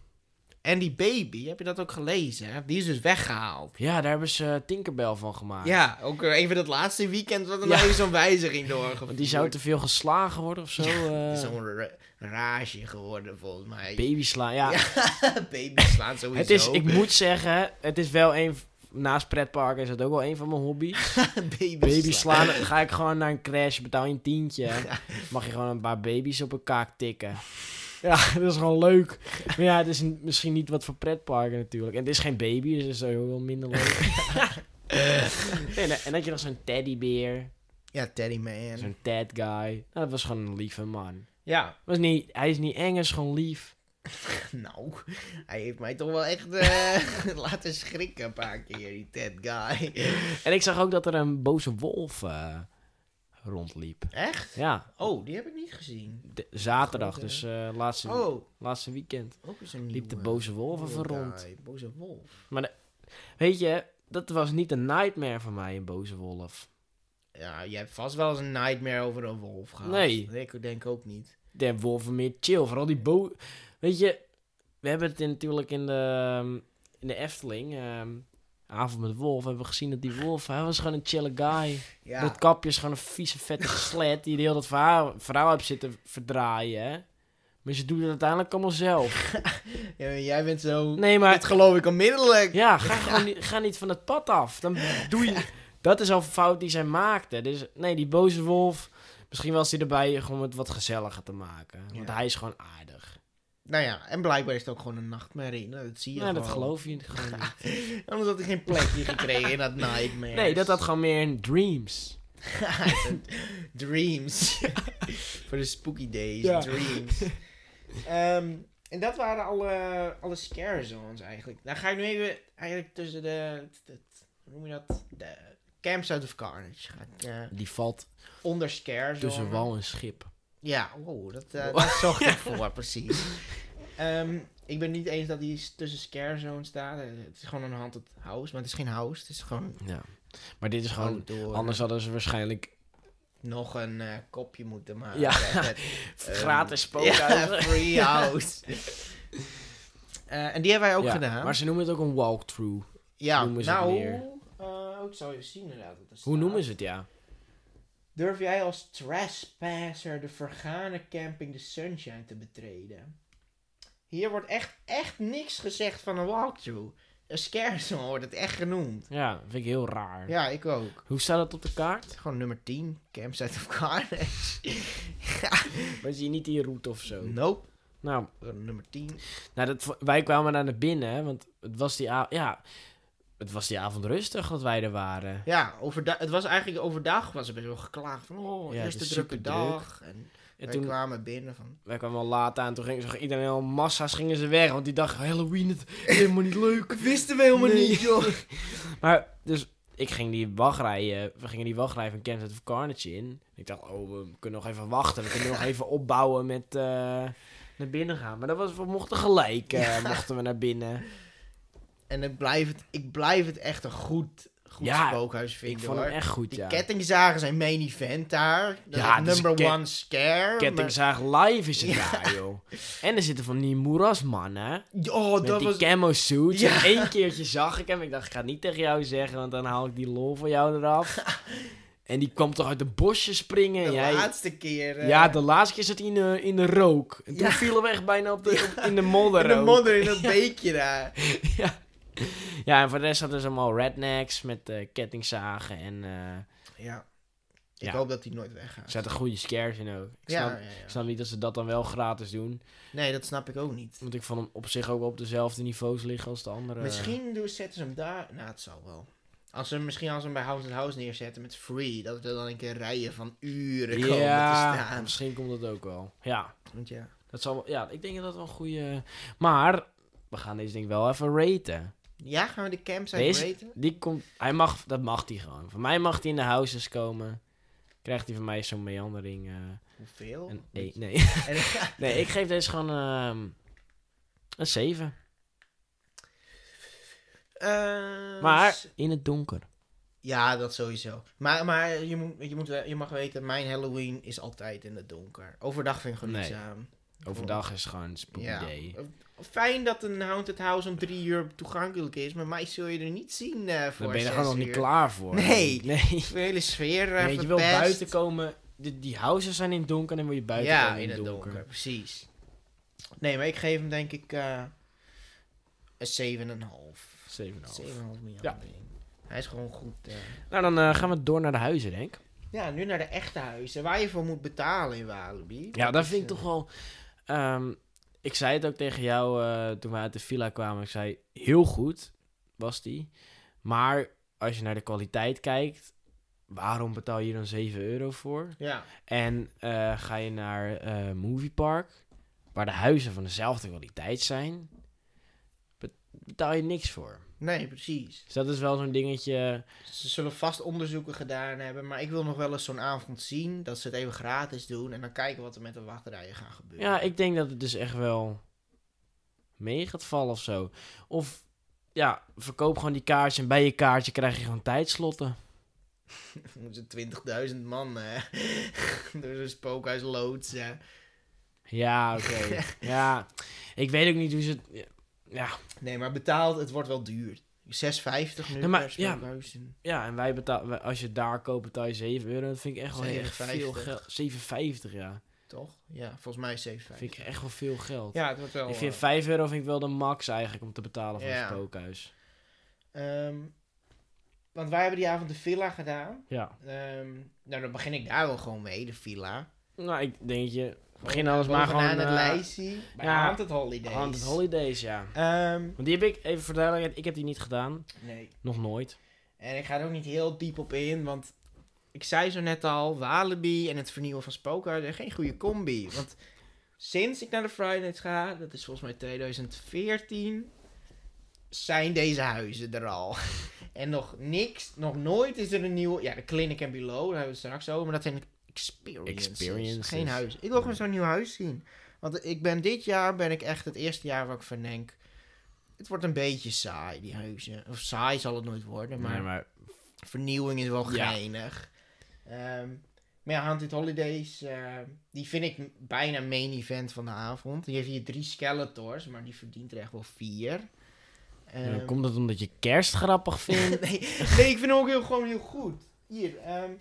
En die baby, heb je dat ook gelezen? Die is dus weggehaald. Ja, daar hebben ze Tinkerbell van gemaakt. Ja, ook eh, even dat laatste weekend wat er Ja. nog even zo'n wijziging doorgevoerd. Want die zou te veel geslagen worden of zo. Het eh is zo'n ra- rage geworden volgens mij. baby slaan. Ja, Ja, baby slaan sowieso. het is, ik moet zeggen, het is wel een. Naast pretparken is het ook wel een van mijn hobby's. baby, Baby slaan, dan ga ik gewoon naar een crash, betaal je een tientje. Mag je gewoon een paar baby's op een kaak tikken. Ja, dat is gewoon leuk. Maar ja, het is misschien niet wat voor pretparken natuurlijk. En het is geen baby, dus dat is ook wel minder leuk. nee, en dan had je nog zo'n teddybeer, Ja, Teddy Man. zo'n Ted guy. Nou, dat was gewoon een lieve man. Ja, Was niet, hij is niet eng, hij is gewoon lief. nou, hij heeft mij toch wel echt eh, laten schrikken een paar keer, die Ted Guy. En ik zag ook dat er een boze wolf eh, rondliep. Echt? Ja, Oh, die heb ik niet gezien. de- zaterdag, dus eh, laatste, Oh, laatste weekend. ook eens een Liep de boze wolf even rond. Boze wolf. Weet je, dat was niet een nightmare van mij, een boze wolf. Ja, jij hebt vast wel eens een nightmare over een wolf gehad. Nee. Ik denk ook niet. De wolven meer chill, vooral die bo... Weet je, we hebben het in, natuurlijk in de, ehm, in de Efteling, ehm, Avond met Wolf, hebben we gezien dat die wolf, hij was gewoon een chille guy. Ja, Dat kapje is gewoon een vieze vette slet die de hele tijd vrouw, vrouw heeft zitten verdraaien, hè. Maar ze doet het uiteindelijk allemaal zelf. ja, jij bent zo... Nee, maar Dit geloof ik onmiddellijk. Ja, ga, gewoon niet, ga niet van het pad af. Dan doe je... Dat is al een fout die zij maakte. Dus nee, die boze wolf... Misschien was hij erbij gewoon het wat gezelliger te maken. Want hij is gewoon aardig. Nou ja, en blijkbaar is het ook gewoon een nachtmerrie. Nou, dat zie je Nee, dat geloof je gewoon niet. Anders had hij geen plekje gekregen in dat nightmare. Nee, dat had gewoon meer in dreams. Dreams. Voor de spooky days. Ja. Dreams. Ehm, en dat waren alle, alle scare zones eigenlijk. Dan ga ik nu even eigenlijk tussen de... de- hoe noem je dat? De Campsite of Carnage. Ga ik eh, Die valt onder scare zone. tussen wal en schip. Ja, wow, dat, eh dat zocht ik voor, precies. Ehm, ik ben niet eens dat die tussen scare zone staat. Eh, Het is gewoon een haunted house, maar het is geen house. Het is gewoon Ja. Maar dit is gewoon... Anders hadden ze waarschijnlijk nog een eh, kopje moeten maken. Ja. Met, ehm, gratis spookhuizen. Ja, free house. Eh, en die hebben wij ook Ja, gedaan. Maar ze noemen het ook een walkthrough. ja, het nou, eh, ik zal even zien inderdaad. Er Hoe noemen ze het, ja? Durf jij als trespasser de vergane camping de Sunshine te betreden? Hier wordt echt, echt niks gezegd van een walkthrough. een scare zone wordt het echt genoemd. Ja, vind ik heel raar. Ja, ik ook. Hoe staat dat op de kaart? Gewoon nummer 10, Campsite of Carnage. Maar zie je niet die route of zo? nope. Nou, Nummer 10. nou dat, wij kwamen naar binnen, hè, want het was die avond... Ja, het was die avond rustig dat wij er waren. Ja, overdag, het was eigenlijk overdag was er best wel geklaagd van, oh, Ja, het eerste drukke dag. En En toen, kwamen binnen van, wij kwamen al laat aan, toen gingen ze iedereen al massa's gingen ze weg, want die dachten Halloween het is helemaal niet leuk. wisten we helemaal Nee. niet, joh. Maar, dus ik ging die wachtrij, we gingen die wachtrij van Kansas of Carnage in. Ik dacht, oh, we kunnen nog even wachten. We kunnen nog even opbouwen met eh, naar binnen gaan. Maar dat was, we mochten gelijk, eh, mochten we naar binnen. En het blijft, ik blijf het echt een goed, goed Ja, spookhuis Ik vinden, vond hoor. hem echt goed, Die ja. kettingzagen zijn main event daar. Dat Ja, is het is number one scare. Kettingzaag live is het daar, joh. En er zitten van die moerasmannen, Oh, met dat die was... camo suits. Ja. En één keertje zag ik hem. Ik dacht, ik ga het niet tegen jou zeggen, want dan haal ik die lol van jou eraf. en die kwam toch uit de bosje springen. De jij, laatste keer... eh, Ja, de laatste keer zat hij in de, in de rook. En toen Ja. vielen we echt bijna op de, op- in de modder. in de modder in dat beekje daar. ja. ja, en voor de rest hadden ze allemaal rednecks met eh, kettingzagen. En eh Ja. Ik Ja. hoop dat hij nooit weggaat. er zaten goede scares in ook. Ik snap, ja, ik ja. snap niet dat ze dat dan wel gratis doen. Nee, dat snap ik ook niet. Want ik vond hem op zich ook op dezelfde niveaus liggen als de andere. Misschien doen, zetten ze hem daar... Nou, het zal wel. Als ze misschien als ze hem bij House House neerzetten met free, dat er dan een keer rijen van uren komen te Ja, staan. misschien komt dat ook wel. Ja, Want ja. dat zal wel, ja, ik denk dat dat wel een goede... Maar, we gaan deze ding wel even raten. Ja, gaan we de campsite raten? Die komt, hij mag, dat mag hij gewoon. Van mij mag hij in de houses komen. Krijgt hij van mij zo'n meandering. eh Hoeveel? een e nee. En- nee, ik geef deze gewoon ehm, een 7. Eh, Maar in het donker. Ja, dat sowieso. Maar, maar je, moet, je, moet, je mag weten, mijn Halloween is altijd in het donker. Overdag vind ik gewoon Nee. Overdag is gewoon een spooky Ja. day. Fijn dat een Haunted House om drie uur toegankelijk is, maar mij zul je er niet zien eh voor Daar ben je er gewoon nog niet klaar voor. Nee. Nee. De hele sfeer eh Nee, je wil buiten komen. Die, die houses zijn in het donker en dan wil je buiten Ja, komen in het donker. donker. precies. Nee, maar ik geef hem denk ik eh een 7,5. 7,5. 7,5 miljoen. Ja. Hij is gewoon goed. eh. Nou, dan gaan we door naar de huizen, denk ik. Ja, nu naar de echte huizen. Waar je voor moet betalen in Walibi. Ja, dat vind ik toch wel... ehm, ik zei het ook tegen jou eh, toen we uit de villa kwamen. Ik zei, heel goed was die. Maar als je naar de kwaliteit kijkt... Waarom betaal je dan 7 euro voor? Ja, En eh, ga je naar eh Movie Park... waar de huizen van dezelfde kwaliteit zijn... be- betaal je niks voor. Nee, precies. Dus dat is wel zo'n dingetje... Ze zullen vast onderzoeken gedaan hebben. Maar ik wil nog wel eens zo'n avond zien. Dat ze het even gratis doen. En dan kijken wat er met de wachtrijen gaat gebeuren. Ja, ik denk dat het dus echt wel mee gaat vallen of zo. Of ja, verkoop gewoon die kaartje en bij je kaartje krijg je gewoon tijdslotten. Moeten ze 20.000 man eh, door zo'n spookhuis loodsen. Ja, oké. ja, ik weet ook niet hoe ze het... Ja, Nee, maar betaald, het wordt wel duur. 6,50 nu Nee, maar- per ja. ja en wij betalen... Als je daar koopt, betaal je 7 euro. Dat vind ik echt wel heel erg 7,50. veel geld. 7,50 ja. Toch? Ja, volgens mij 7,50. Vind ik echt wel veel geld. Ja, het wordt wel... ik vind eh, 5 euro vind ik wel de max eigenlijk om te betalen voor Ja. een spookhuis. ehm, want wij hebben die avond de villa gedaan. Ja. Ehm, nou, dan begin ik daar wel gewoon mee, de villa. Nou, ik denk je... Begin alles maar gewoon... het eh, lijstje. Bij ja, Haunted Holidays. Haunted Holidays, ja. Ehm, Want die heb ik, even voor de duidelijkheid, ik heb die niet gedaan. nee. Nog nooit. En ik ga er ook niet heel diep op in, want ik zei zo net al, Walibi en het vernieuwen van Spookhuizen, geen goede combi. Want sinds ik naar de Fridays ga, dat is volgens mij 2014, zijn deze huizen er al. en nog niks, nog nooit is er een nieuwe, ja, de Clinic and Below, daar hebben we het straks over, maar dat zijn experiences. Experiences. Geen huis. Ik wil gewoon zo'n nieuw huis zien. Want ik ben dit jaar, ben ik echt het eerste jaar waar ik van denk, het wordt een beetje saai, die huizen. Of saai zal het nooit worden, maar... Nee, maar Vernieuwing is wel Ja. geinig. Ehm, maar ja, Haunted Holidays, eh, die vind ik bijna main event van de avond. Die heeft hier drie Skeletors, maar die verdient er echt wel vier. Ehm, komt het omdat je kerst grappig vindt. nee, nee, ik vind hem ook heel, gewoon heel goed. Hier, ehm,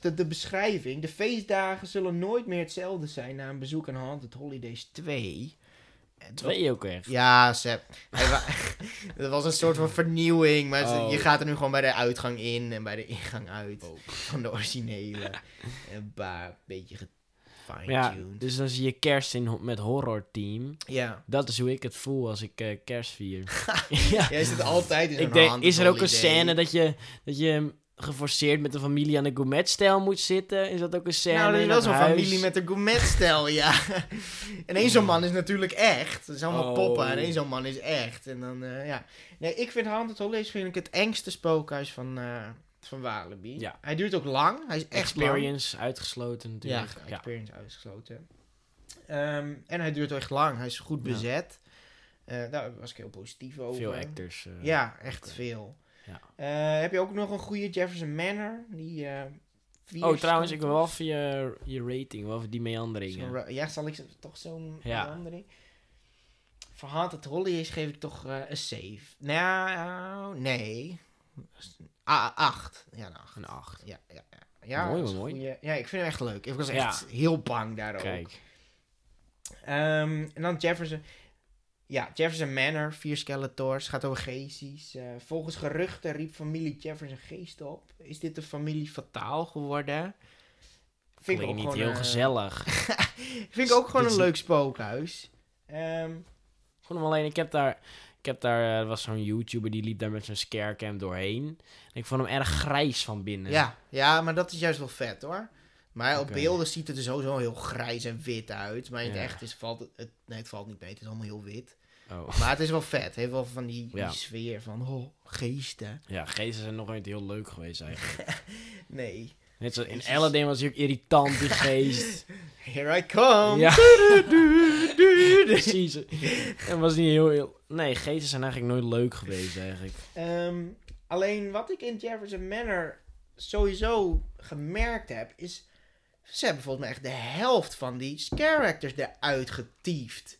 de, de beschrijving. De feestdagen zullen nooit meer hetzelfde zijn na een bezoek aan Haunted Holidays 2. het Twee ook echt. Ja, wa- dat was een soort van vernieuwing. Maar ze- Oh. je gaat er nu gewoon bij de uitgang in en bij de ingang uit. Oh. Van de originele. Een paar beetje Maar Ja, gefine-tuned. dus dan zie je kerst in, met horror team. Ja. Dat is hoe ik het voel als ik eh, kerst vier. ja. Jij zit altijd in zo'n is er ook een scène dat je, dat je geforceerd met de familie aan de gourmet-stijl moet zitten? Is dat ook een scène Nou, dat is wel zo'n familie met een gourmetstijl, ja. en één zo'n man is natuurlijk echt. Dat is allemaal Oh. poppen en één zo'n man is echt. En dan, eh, ja. Nee, ik vind Haunted Holidays vind ik het engste spookhuis van, eh van Walibi. Ja. Hij duurt ook lang. Hij is echt lang. Experience uitgesloten natuurlijk. Ja, experience uitgesloten. Ehm, en hij duurt echt lang. Hij is goed Ja. bezet. Eh, daar was ik heel positief over. Veel actors. Ja, echt veel. Ja. Eh, heb je ook nog een goede Jefferson Manor? Die, eh, Oh, trouwens, ik wil wel even je, rating, wel even die ra- ja, zal ik toch zo'n Ja. verandering? Voor Haunted Holidays geef ik toch eh, een 7. Nou, nee. Ah, 8. Ja, een 8. Een 8. Ja, ja, ja. ja, Mooi, dat is mooi. goeie- Ja, ik vind hem echt leuk. Ik was echt heel bang daar ook. Kijk. Ehm, en dan Jefferson. Ja, Jefferson Manor, vier Skeletors, gaat over geesties. Eh, volgens geruchten riep familie Jefferson geest op. Is dit de familie fataal geworden? Vind ik ook niet gewoon, heel gezellig. Vind ik ook gewoon een leuk spookhuis. Ehm, Gewoon alleen, ik heb daar... Ik heb daar, eh, er was zo'n YouTuber die liep daar met zijn scarecam doorheen. En ik vond hem erg grijs van binnen. ja, ja, maar dat is juist wel vet hoor. Maar op beelden ziet het er sowieso heel grijs en wit uit. Maar in het echt is, valt het, het... Nee, het valt niet mee. Het is allemaal heel wit. Oh. Maar het is wel vet. Het heeft wel van die, Ja. sfeer van... Oh, geesten. Ja, geesten zijn nog nooit heel leuk geweest eigenlijk. Nee. Net zoals in. Aladdin was hij ook irritant, die geest. Here I come. Ja. Precies. En was niet heel, heel... Nee, geesten zijn eigenlijk nooit leuk geweest eigenlijk. Ehm, alleen wat ik in Jefferson Manor sowieso gemerkt heb, is... Ze hebben volgens mij echt de helft van die scare actors eruit getiefd.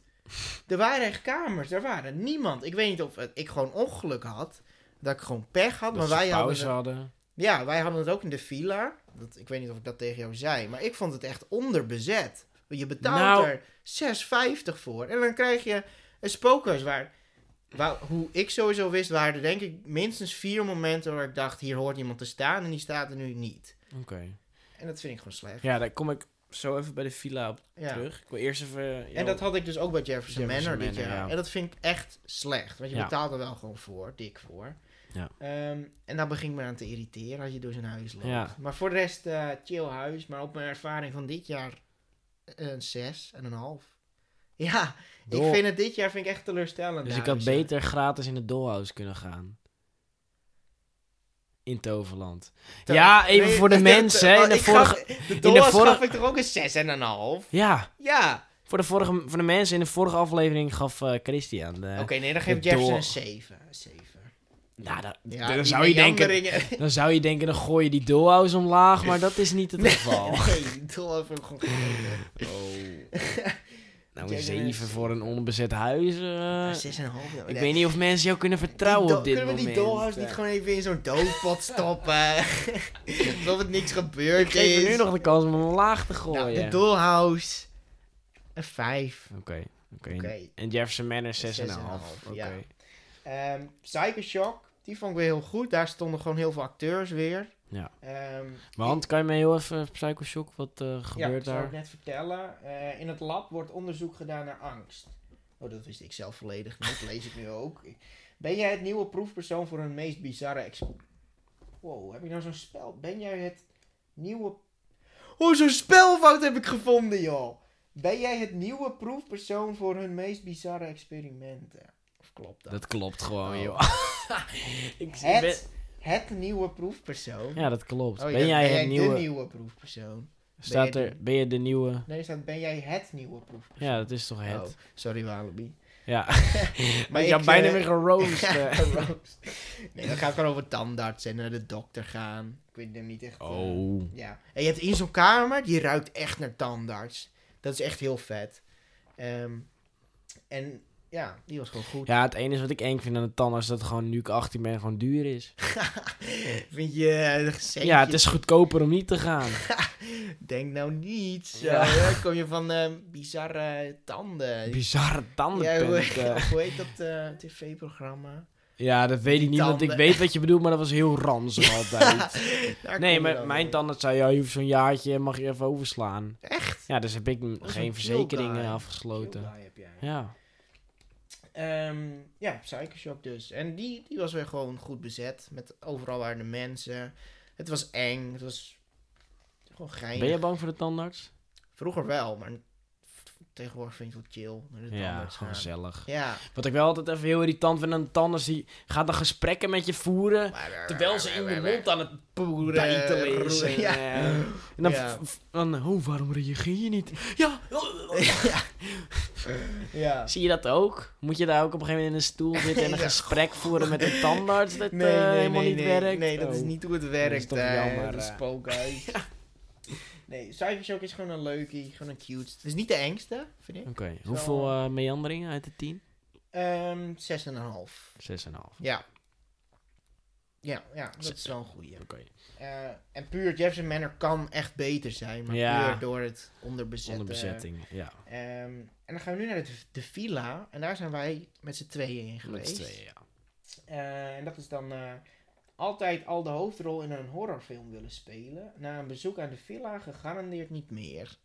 Er waren echt kamers, er waren niemand. Ik weet niet of het- ik gewoon ongeluk had. Dat ik gewoon pech had. Dat maar wij hadden, het, hadden. ja, wij hadden het ook in de villa. Dat, ik weet niet of ik dat tegen jou zei. Maar ik vond het echt onderbezet. Je betaalt Nou. er 6,50 voor. En dan krijg je een spookhuis waar, waar... Hoe ik sowieso wist, waren er denk ik minstens vier momenten waar ik dacht... Hier hoort iemand te staan en die staat er nu niet. Oké. En dat vind ik gewoon slecht. Ja, daar kom ik zo even bij de villa op Ja. terug. Ik wil eerst even... En dat had ik dus ook bij Jefferson, Jefferson Manor dit jaar. ja. En dat vind ik echt slecht. Want je Ja. betaalt er wel gewoon voor, dik voor. Ja. Ehm, en dan begin ik me aan te irriteren als je door zijn huis loopt. Ja. Maar voor de rest, eh, chill huis. Maar op mijn ervaring van dit jaar, eh, een zes en een half. Ja, Dol- ik vind het dit jaar vind ik echt teleurstellend. Dus ik had huizen. beter gratis in het dollhouse kunnen gaan. In Toverland. Ter- Ja, even Nee, voor de mensen, oh, in de vorige- gaf- de vorige- gaf ik toch ook een zes en een half? Ja, Ja. voor de, vorige, voor de mensen in de vorige aflevering gaf eh, Christian. Oké, nee, dan geef de Jefferson een zeven. Een zeven. Nou, dat- Ja, dan, zou je denken, dan zou je denken, dan gooi je die dollhouse omlaag, maar dat is niet het geval. Nee, heb ik gewoon. Oh. Nou, een Jij 7 bent- voor een onbezet huis. eh, Zes en een half. nou, ik weet niet of mensen jou kunnen vertrouwen op dit Kunnen we moment. die dollhouse niet Eh, gewoon even in zo'n doofpot stoppen? Alsof het niks gebeurd Ik geef is. je nu nog de kans om hem omlaag te Nou, gooien. de dollhouse. Een vijf. Oké, oké. Oké. En Jefferson Manor 6,5. 6,5, Oké. ja. Ehm Psycho Shock. Die vond ik weer heel goed. Daar stonden gewoon heel veel acteurs weer. Ja. Ehm, Want kan je me heel even Psycho Shock, wat eh, ja, gebeurt dat zal ik daar? net vertellen. Eh, in het lab wordt onderzoek gedaan naar angst. Oh, dat wist ik zelf volledig niet. Lees ik nu ook. Ben jij het nieuwe proefpersoon voor een meest bizarre ex... Wow, heb ik nou zo'n spel? Ben jij het nieuwe... Oh, zo'n spelfout heb ik gevonden, joh! Ben jij het nieuwe proefpersoon voor hun meest bizarre experimenten? Of klopt dat? Dat klopt gewoon, Oh. joh. ik Het, ben- het nieuwe proefpersoon? Ja, dat klopt. Oh, ja, ben jij het de nieuwe... nieuwe proefpersoon? Staat ben er... Ben je de nieuwe... Nee, staat ben jij het nieuwe proefpersoon? Ja, dat is toch het? Oh, sorry Walibi. Ja. Maar je had ik, bijna eh, weer geroost. eh. Nee, dan gaat het gewoon over tandarts en naar de dokter gaan. Ik weet hem niet echt. eh, oh. ja. En je hebt in zo'n kamer, die ruikt echt naar tandarts. Dat is echt heel vet. Ehm, en Ja, die was gewoon goed. Ja, het enige wat ik eng vind aan de tandarts is dat het gewoon nu ik 18 ben gewoon duur is. Vind je uh, centjes? Ja, het is goedkoper om niet te gaan. Denk nou niet zo. Ja. Kom je van eh, bizarre tanden. Bizarre ja, hoe, heet dat eh, tv-programma? Ja, dat weet ik niet, want ik tanden. weet wat je bedoelt, maar dat was heel ranzig altijd. Nee, maar mijn tandarts zei, ja, je hoeft zo'n jaartje, mag je even overslaan. Echt? Ja, dus heb ik geen verzekeringen afgesloten. Heb jij. Ja. Ehm, ja, Psychoshock dus. En die, die was weer gewoon goed bezet. Met overal waren de mensen. Het was eng. Het was gewoon geinig. Ben je bang voor de tandarts? Vroeger wel, maar tegenwoordig vind ik het wel chill. Naar de Ja, gewoon gezellig. Ja. Wat ik wel altijd even heel irritant vind aan de tandarts, die gaat dan gesprekken met je voeren. Terwijl ze in je mond aan het poeren bijtelen is. En, Ja. en dan, Ja. dan, oh, waarom reageer je niet? Ja, ja. ja. zie je dat ook? Moet je daar ook op een gegeven moment in een stoel zitten en een gesprek voeren met een tandarts dat Nee, eh, helemaal nee, niet werkt? Nee, dat is Oh. niet hoe het is werkt. toch eh, jammer, spookhuis. Nee, Psychoshock is gewoon een leukie. Gewoon een cute. Het is niet de engste, vind ik. Oké, hoeveel eh, meanderingen uit de 10? Ehm 6,5. 6,5. Ja. Ja, ja, dat is wel een goeie. Oké. Eh, en puur Jefferson Manor kan echt beter zijn, maar Ja. puur door het onderbezetten. Onder bezetting, ja. Ehm, en dan gaan we nu naar de, de villa. En daar zijn wij met z'n tweeën in Met geweest. z'n tweeën, ja. Eh, en dat is dan altijd al de hoofdrol in een horrorfilm willen spelen. Na een bezoek aan de villa gegarandeerd niet meer.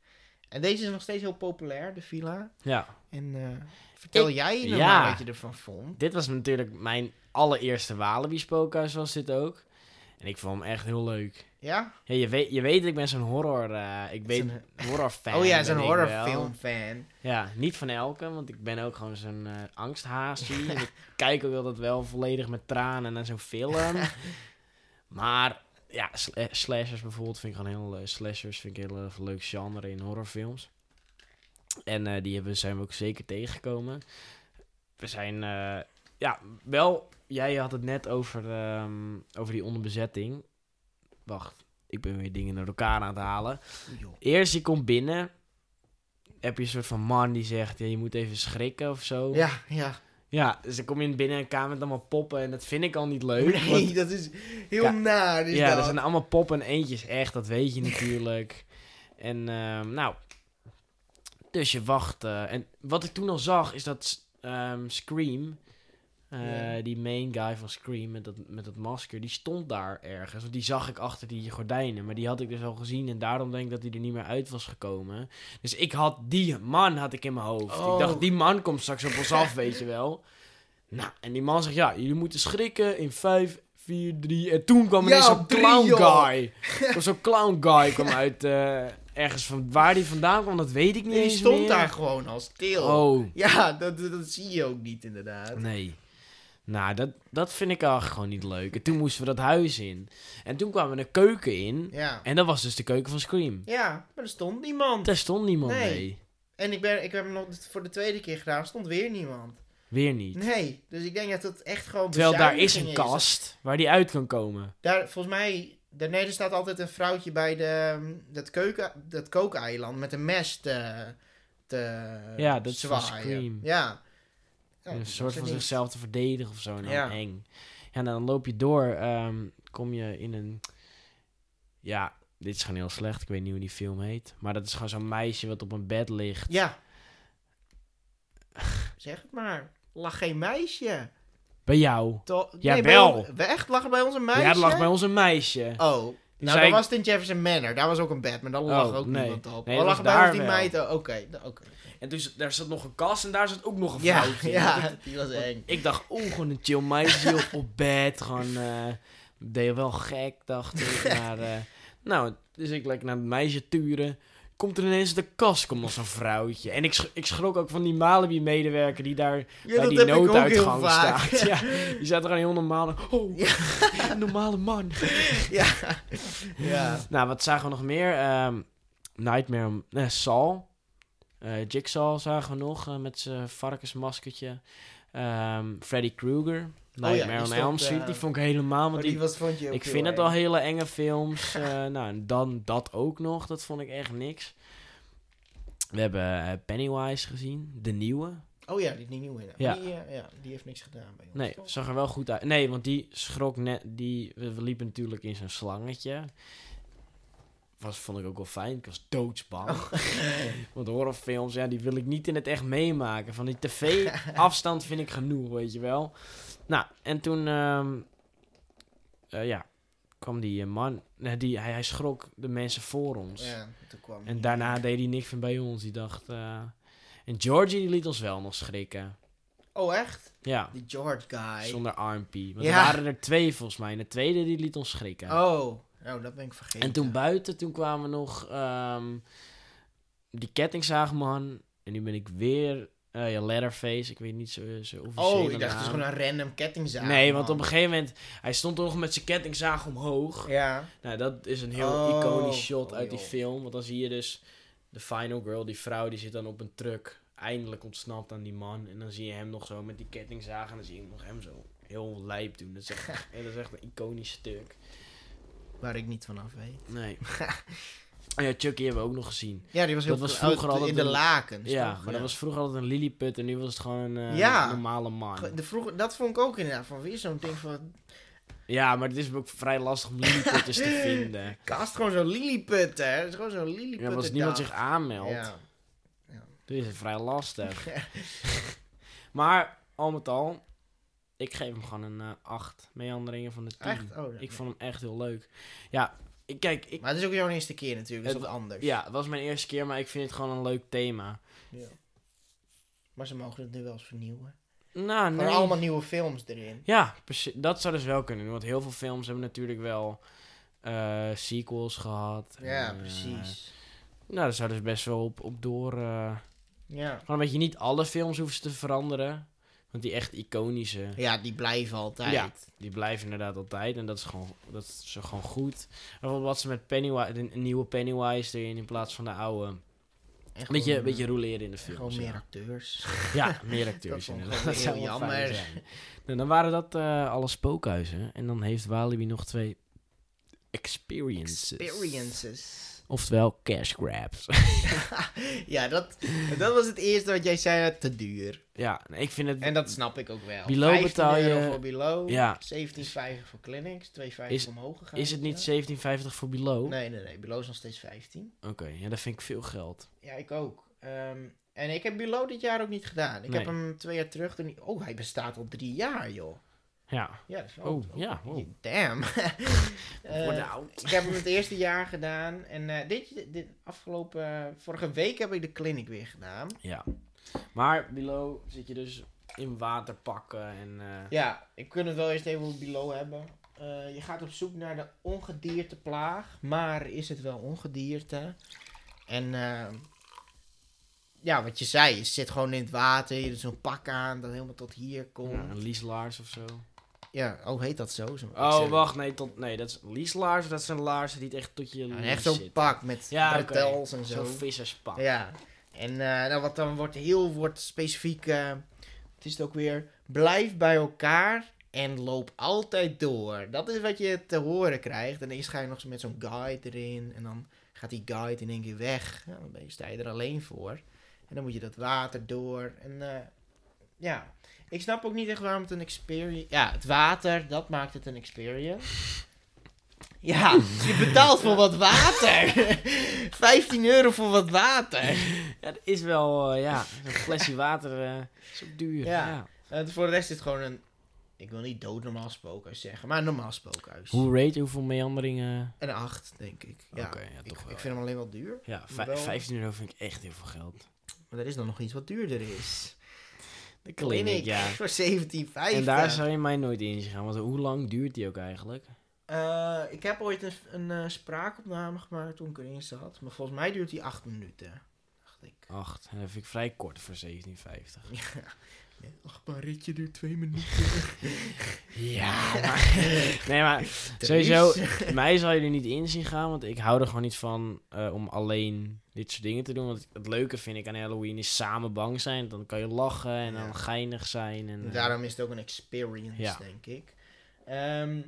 En deze is nog steeds heel populair, de villa. Ja, En eh, vertel Ik- jij nou ja. wat je ervan vond. dit was natuurlijk mijn allereerste Walibi spookhuis was dit ook. En ik vond hem echt heel leuk. Ja? Ja, je, weet, je weet, ik ben zo'n horror, eh, ik weet, Zo'n- horrorfan. oh ja, zo'n ben ik wel. horrorfilmfan. Ja, niet van elke, want ik ben ook gewoon zo'n eh angsthaasje. ik kijk ook altijd wel volledig met tranen naar zo'n film. maar ja, sl- eh, slashers bijvoorbeeld vind ik gewoon heel leuk. Slashers vind ik een heel erg leuk genre in horrorfilms. En die hebben, zijn we ook zeker tegengekomen. We zijn, ja, wel, jij had het net over, ehm, over die onderbezetting. Wacht, ik ben weer dingen naar elkaar aan het halen. Eerst je komt binnen, heb je een soort van man die zegt, ja, je moet even schrikken of zo. Ja, ja. Ja, dus dan kom je binnen een kamer met allemaal poppen en dat vind ik al niet leuk. Nee, want- dat is heel Ja. naar. Is ja, dat. er zijn allemaal poppen en eentjes echt, dat weet je natuurlijk. En ehm, nou, dus je wacht. eh, en wat ik toen al zag is dat ehm, Scream, eh, Ja. die main guy van Scream met dat, met dat masker, die stond daar ergens. Want die zag ik achter die gordijnen, maar die had ik dus al gezien en daarom denk ik dat hij er niet meer uit was gekomen. Dus ik had die man had ik in mijn hoofd. Oh. Ik dacht, die man komt straks op ons af, weet je wel. Nou, en die man zegt, ja, jullie moeten schrikken in 5, 4, 3. En toen kwam Ja, ineens zo'n clown joh. guy. Er Zo'n clown guy kwam uit eh, ergens van waar die vandaan kwam, dat weet ik niet Die stond meer. daar gewoon al stil. Oh, Ja, dat, dat, dat zie je ook niet inderdaad. nee. Nou, dat, dat vind ik eigenlijk gewoon niet leuk. En toen moesten we dat huis in. En toen kwamen we de keuken in. Ja. En dat was dus de keuken van Scream. ja, maar er stond niemand. Daar stond niemand Nee. mee. En ik, ben, ik heb hem nog voor de tweede keer gedaan, er stond weer niemand. Weer niet. Nee, dus ik denk dat het echt gewoon Terwijl daar is een kast waar die uit kan komen. Daar, volgens mij, daarneden staat altijd een vrouwtje bij de, dat, keuken, dat kookeiland met een mes te, te Ja, dat is zwaaien. Scream. Ja. Ja, een dat soort van zichzelf te verdedigen of zo. En dan Ja. eng. Ja, en dan loop je door. ehm, kom je in een... Ja, dit is gewoon heel slecht. Ik weet niet hoe die film heet. Maar dat is gewoon zo'n meisje wat op een bed ligt. Ja. zeg het maar. Lag geen meisje. Bij jou. To Ja, nee, wel. we echt lachen bij ons een meisje? Ja, er lag bij ons een meisje. Oh. Nou, dat was het in Jefferson Manor. Daar was ook een bed, maar daar lag Oh, ook nee. niemand op. Nee, was bij ons die meid. oh, Oké, oké. En toen daar zat nog een kast en daar zat ook nog een Ja, vrouwtje. ja, Ik- die was eng. Ik dacht, oh, gewoon een chill meisje op, op bed. Gewoon, eh deed wel gek, dacht ik. Maar, eh, nou, dus ik lekker naar het meisje turen. Komt er ineens de kast, komt nog zo'n vrouwtje. En ik, sch- ik schrok ook van die Malibu-medewerker die daar Ja, bij die nooduitgang vaak. staat. Ja, die er gewoon heel normaal. Oh, een normale man. ja. ja. Nou, wat zagen we nog meer? Ehm, Nightmare, on- eh, Saul. Eh, Jigsaw zagen we nog eh, met zijn varkensmaskertje. Ehm, Freddy Krueger. Nightmare die on stond, Elm Street. eh, die vond ik helemaal. Want die die, was, vond je ook ik vind het al hele enge films. Nou, en dan dat ook nog. Dat vond ik echt niks. We hebben Pennywise gezien. De nieuwe. Oh ja, die, die nieuwe. in. Ja. Die, ja, die heeft niks gedaan bij ons. Nee, toch? zag er wel goed uit. Nee, want die schrok net. Die, we, we liepen natuurlijk in zo'n slangetje. Was, vond ik ook wel fijn. Ik was doodsbang. Oh. Want horrorfilms, ja, die wil ik niet in het echt meemaken. Van die tv-afstand vind ik genoeg, weet je wel. Nou, en toen, ehm, eh, ja, kwam die eh, man. nee, die, hij, hij schrok de mensen voor ons. Ja, toen kwam En daarna deed hij niks van bij ons. Die dacht. eh, en Georgie die liet ons wel nog schrikken. Oh, echt? Ja, Die George guy. zonder RMP. Want Ja. er waren er twee volgens mij. En de tweede die liet ons schrikken. Oh, oh, dat ben ik vergeten. en toen buiten, toen kwamen nog ehm, die kettingzaagman. En nu ben ik weer. eh ja, Leatherface. Ik weet niet zo, zo officieel. Oh, ik dacht het is gewoon een random kettingzaag. Nee, want man. op een gegeven moment... Hij stond nog met zijn kettingzaag omhoog. Ja. Nou, dat is een heel Oh, iconisch shot oh, uit die film. Want dan zie je dus de final girl, die vrouw, die zit dan op een truck. Eindelijk ontsnapt aan die man. En dan zie je hem nog zo met die kettingzaag. En dan zie je nog hem zo heel lijp doen. Dat is echt, dat is echt een iconisch stuk. Waar ik niet vanaf weet. Nee. Oh ja, Chucky hebben we ook nog gezien. Ja, die was heel Dat was vroeger Oh, altijd in de lakens. ja, toch? maar dat was vroeger altijd een lilliput. En nu was het gewoon een eh, Ja. normale man. De vroeger, dat vond ik ook inderdaad van weer zo'n ding van. Ja, maar het is ook vrij lastig om lilliputters te vinden. Cast gewoon zo'n lilliput, hè? Het is gewoon zo'n lilliput. Ja, maar als niemand zich aanmeldt, Ja. dan is het vrij lastig. Maar al met al, ik geef hem gewoon een eh 8 meanderingen van de 10. Echt? Oh, ja. Ik vond hem echt heel leuk. Ja, ik, kijk, ik, Maar het is ook jouw eerste keer natuurlijk, dat is Het- wat anders. ja, het was mijn eerste keer, maar ik vind het gewoon een leuk thema. Ja. Maar ze mogen het nu wel eens vernieuwen. Nou, nee. allemaal nieuwe films erin. Ja, precies. Dat zou dus wel kunnen. Want heel veel films hebben natuurlijk wel eh, sequels gehad. Ja, En, eh, precies. nou, daar zou dus best wel op, op door... eh, Ja. gewoon een beetje niet alle films hoeven ze te veranderen. Want die echt iconische, ja, die blijven altijd. Ja. die blijven inderdaad altijd. En dat is gewoon, dat is gewoon goed. Bijvoorbeeld wat ze met Pennywise, de een nieuwe Pennywise erin in plaats van de oude. En Een beetje, gewoon, een beetje roleren in de en films. Gewoon meer acteurs. Ja, meer acteurs. inderdaad. Dat zou wel fijn jammer. zijn. Nou, dan waren dat eh, alle spookhuizen. En dan heeft Walibi nog twee experiences. Experiences. Oftewel cash grabs. ja, dat, dat was het eerste wat jij zei, te duur. ja, ik vind het... En dat snap ik ook wel. Below 15 betaal je- voor Below, Ja. 17,50 voor Clinics, 2,50 Is- omhoog gegaan. Is het niet Ja. 17,50 voor Below? Nee, nee, nee. Below is nog steeds 15. Oké, ja, dat vind ik veel geld. Ja, ik ook. Ehm, en ik heb Below dit jaar ook niet gedaan. Ik heb hem twee jaar terug. Toen... Oh, hij bestaat al drie jaar, joh. Ja. Ja, dat is wel... Oh, ja. Oh. Damn. Eh, Word oud. ik heb hem het eerste jaar gedaan. En eh, dit, dit afgelopen... vorige week heb ik de clinic weer gedaan. Ja. Maar Below zit je dus in waterpakken en... eh, Ja, ik kan het wel eerst even over Below hebben. Eh, je gaat op zoek naar de ongedierteplaag. Maar is het wel ongedierte? En ja, wat je zei, je zit gewoon in het water. Je doet zo'n pak aan dat helemaal tot hier komt. ja, een Lieslaars of zo. Ja, oh, heet dat zo? Oh, wacht, nee, tot, nee, dat is Lieslaars. Dat zijn laarzen die het echt tot je Ja, echt zo'n pak met Ja, bretels en zo. Zo'n visserspak. Ja, en eh, nou, wat dan wordt heel wordt specifiek, eh, het is het ook weer, blijf bij elkaar en loop altijd door. Dat is wat je te horen krijgt. En eerst ga je nog zo met zo'n guide erin en dan gaat die guide in één keer weg. Ja, dan ben je, sta je er alleen voor. En dan moet je dat water door. En eh, ja, ik snap ook niet echt waarom het een experience... Ja, het water, dat maakt het een experience. Ja, je betaalt voor wat water. 15 euro voor wat water. Ja, dat is wel, eh, ja, zo'n flesje water eh, is ook duur. Ja. Ja. Eh, voor de rest is het gewoon een... Ik wil niet doodnormaal spookhuis zeggen, maar een normaal spookhuis. Hoe rate je hoeveel meanderingen? Een 8, denk ik. Ja, ja, ik, toch wel, ik vind hem alleen wel duur. Ja, Maar vij- wel- 15 euro vind ik echt heel veel geld. Maar er is dan nog iets wat duurder is. De clinic, ja. Voor 17,50. En daar zou je mij nooit in zien gaan, want hoe lang duurt die ook eigenlijk? Eh, ik heb ooit een, een eh, spraakopname gemaakt toen ik erin zat. Maar volgens mij duurt die 8 minuten. Dacht ik. Acht. En dat vind ik vrij kort voor 1750. Ja, ach, maar ritje duurt 2 minuten. Ja, maar... nee, maar sowieso, mij zal je er niet in zien gaan, want ik hou er gewoon niet van eh, om alleen dit soort dingen te doen. Want het leuke vind ik aan Halloween is samen bang zijn. Dan kan je lachen en Ja. dan geinig zijn. En, eh, Daarom is het ook een experience, Ja. denk ik. Ehm,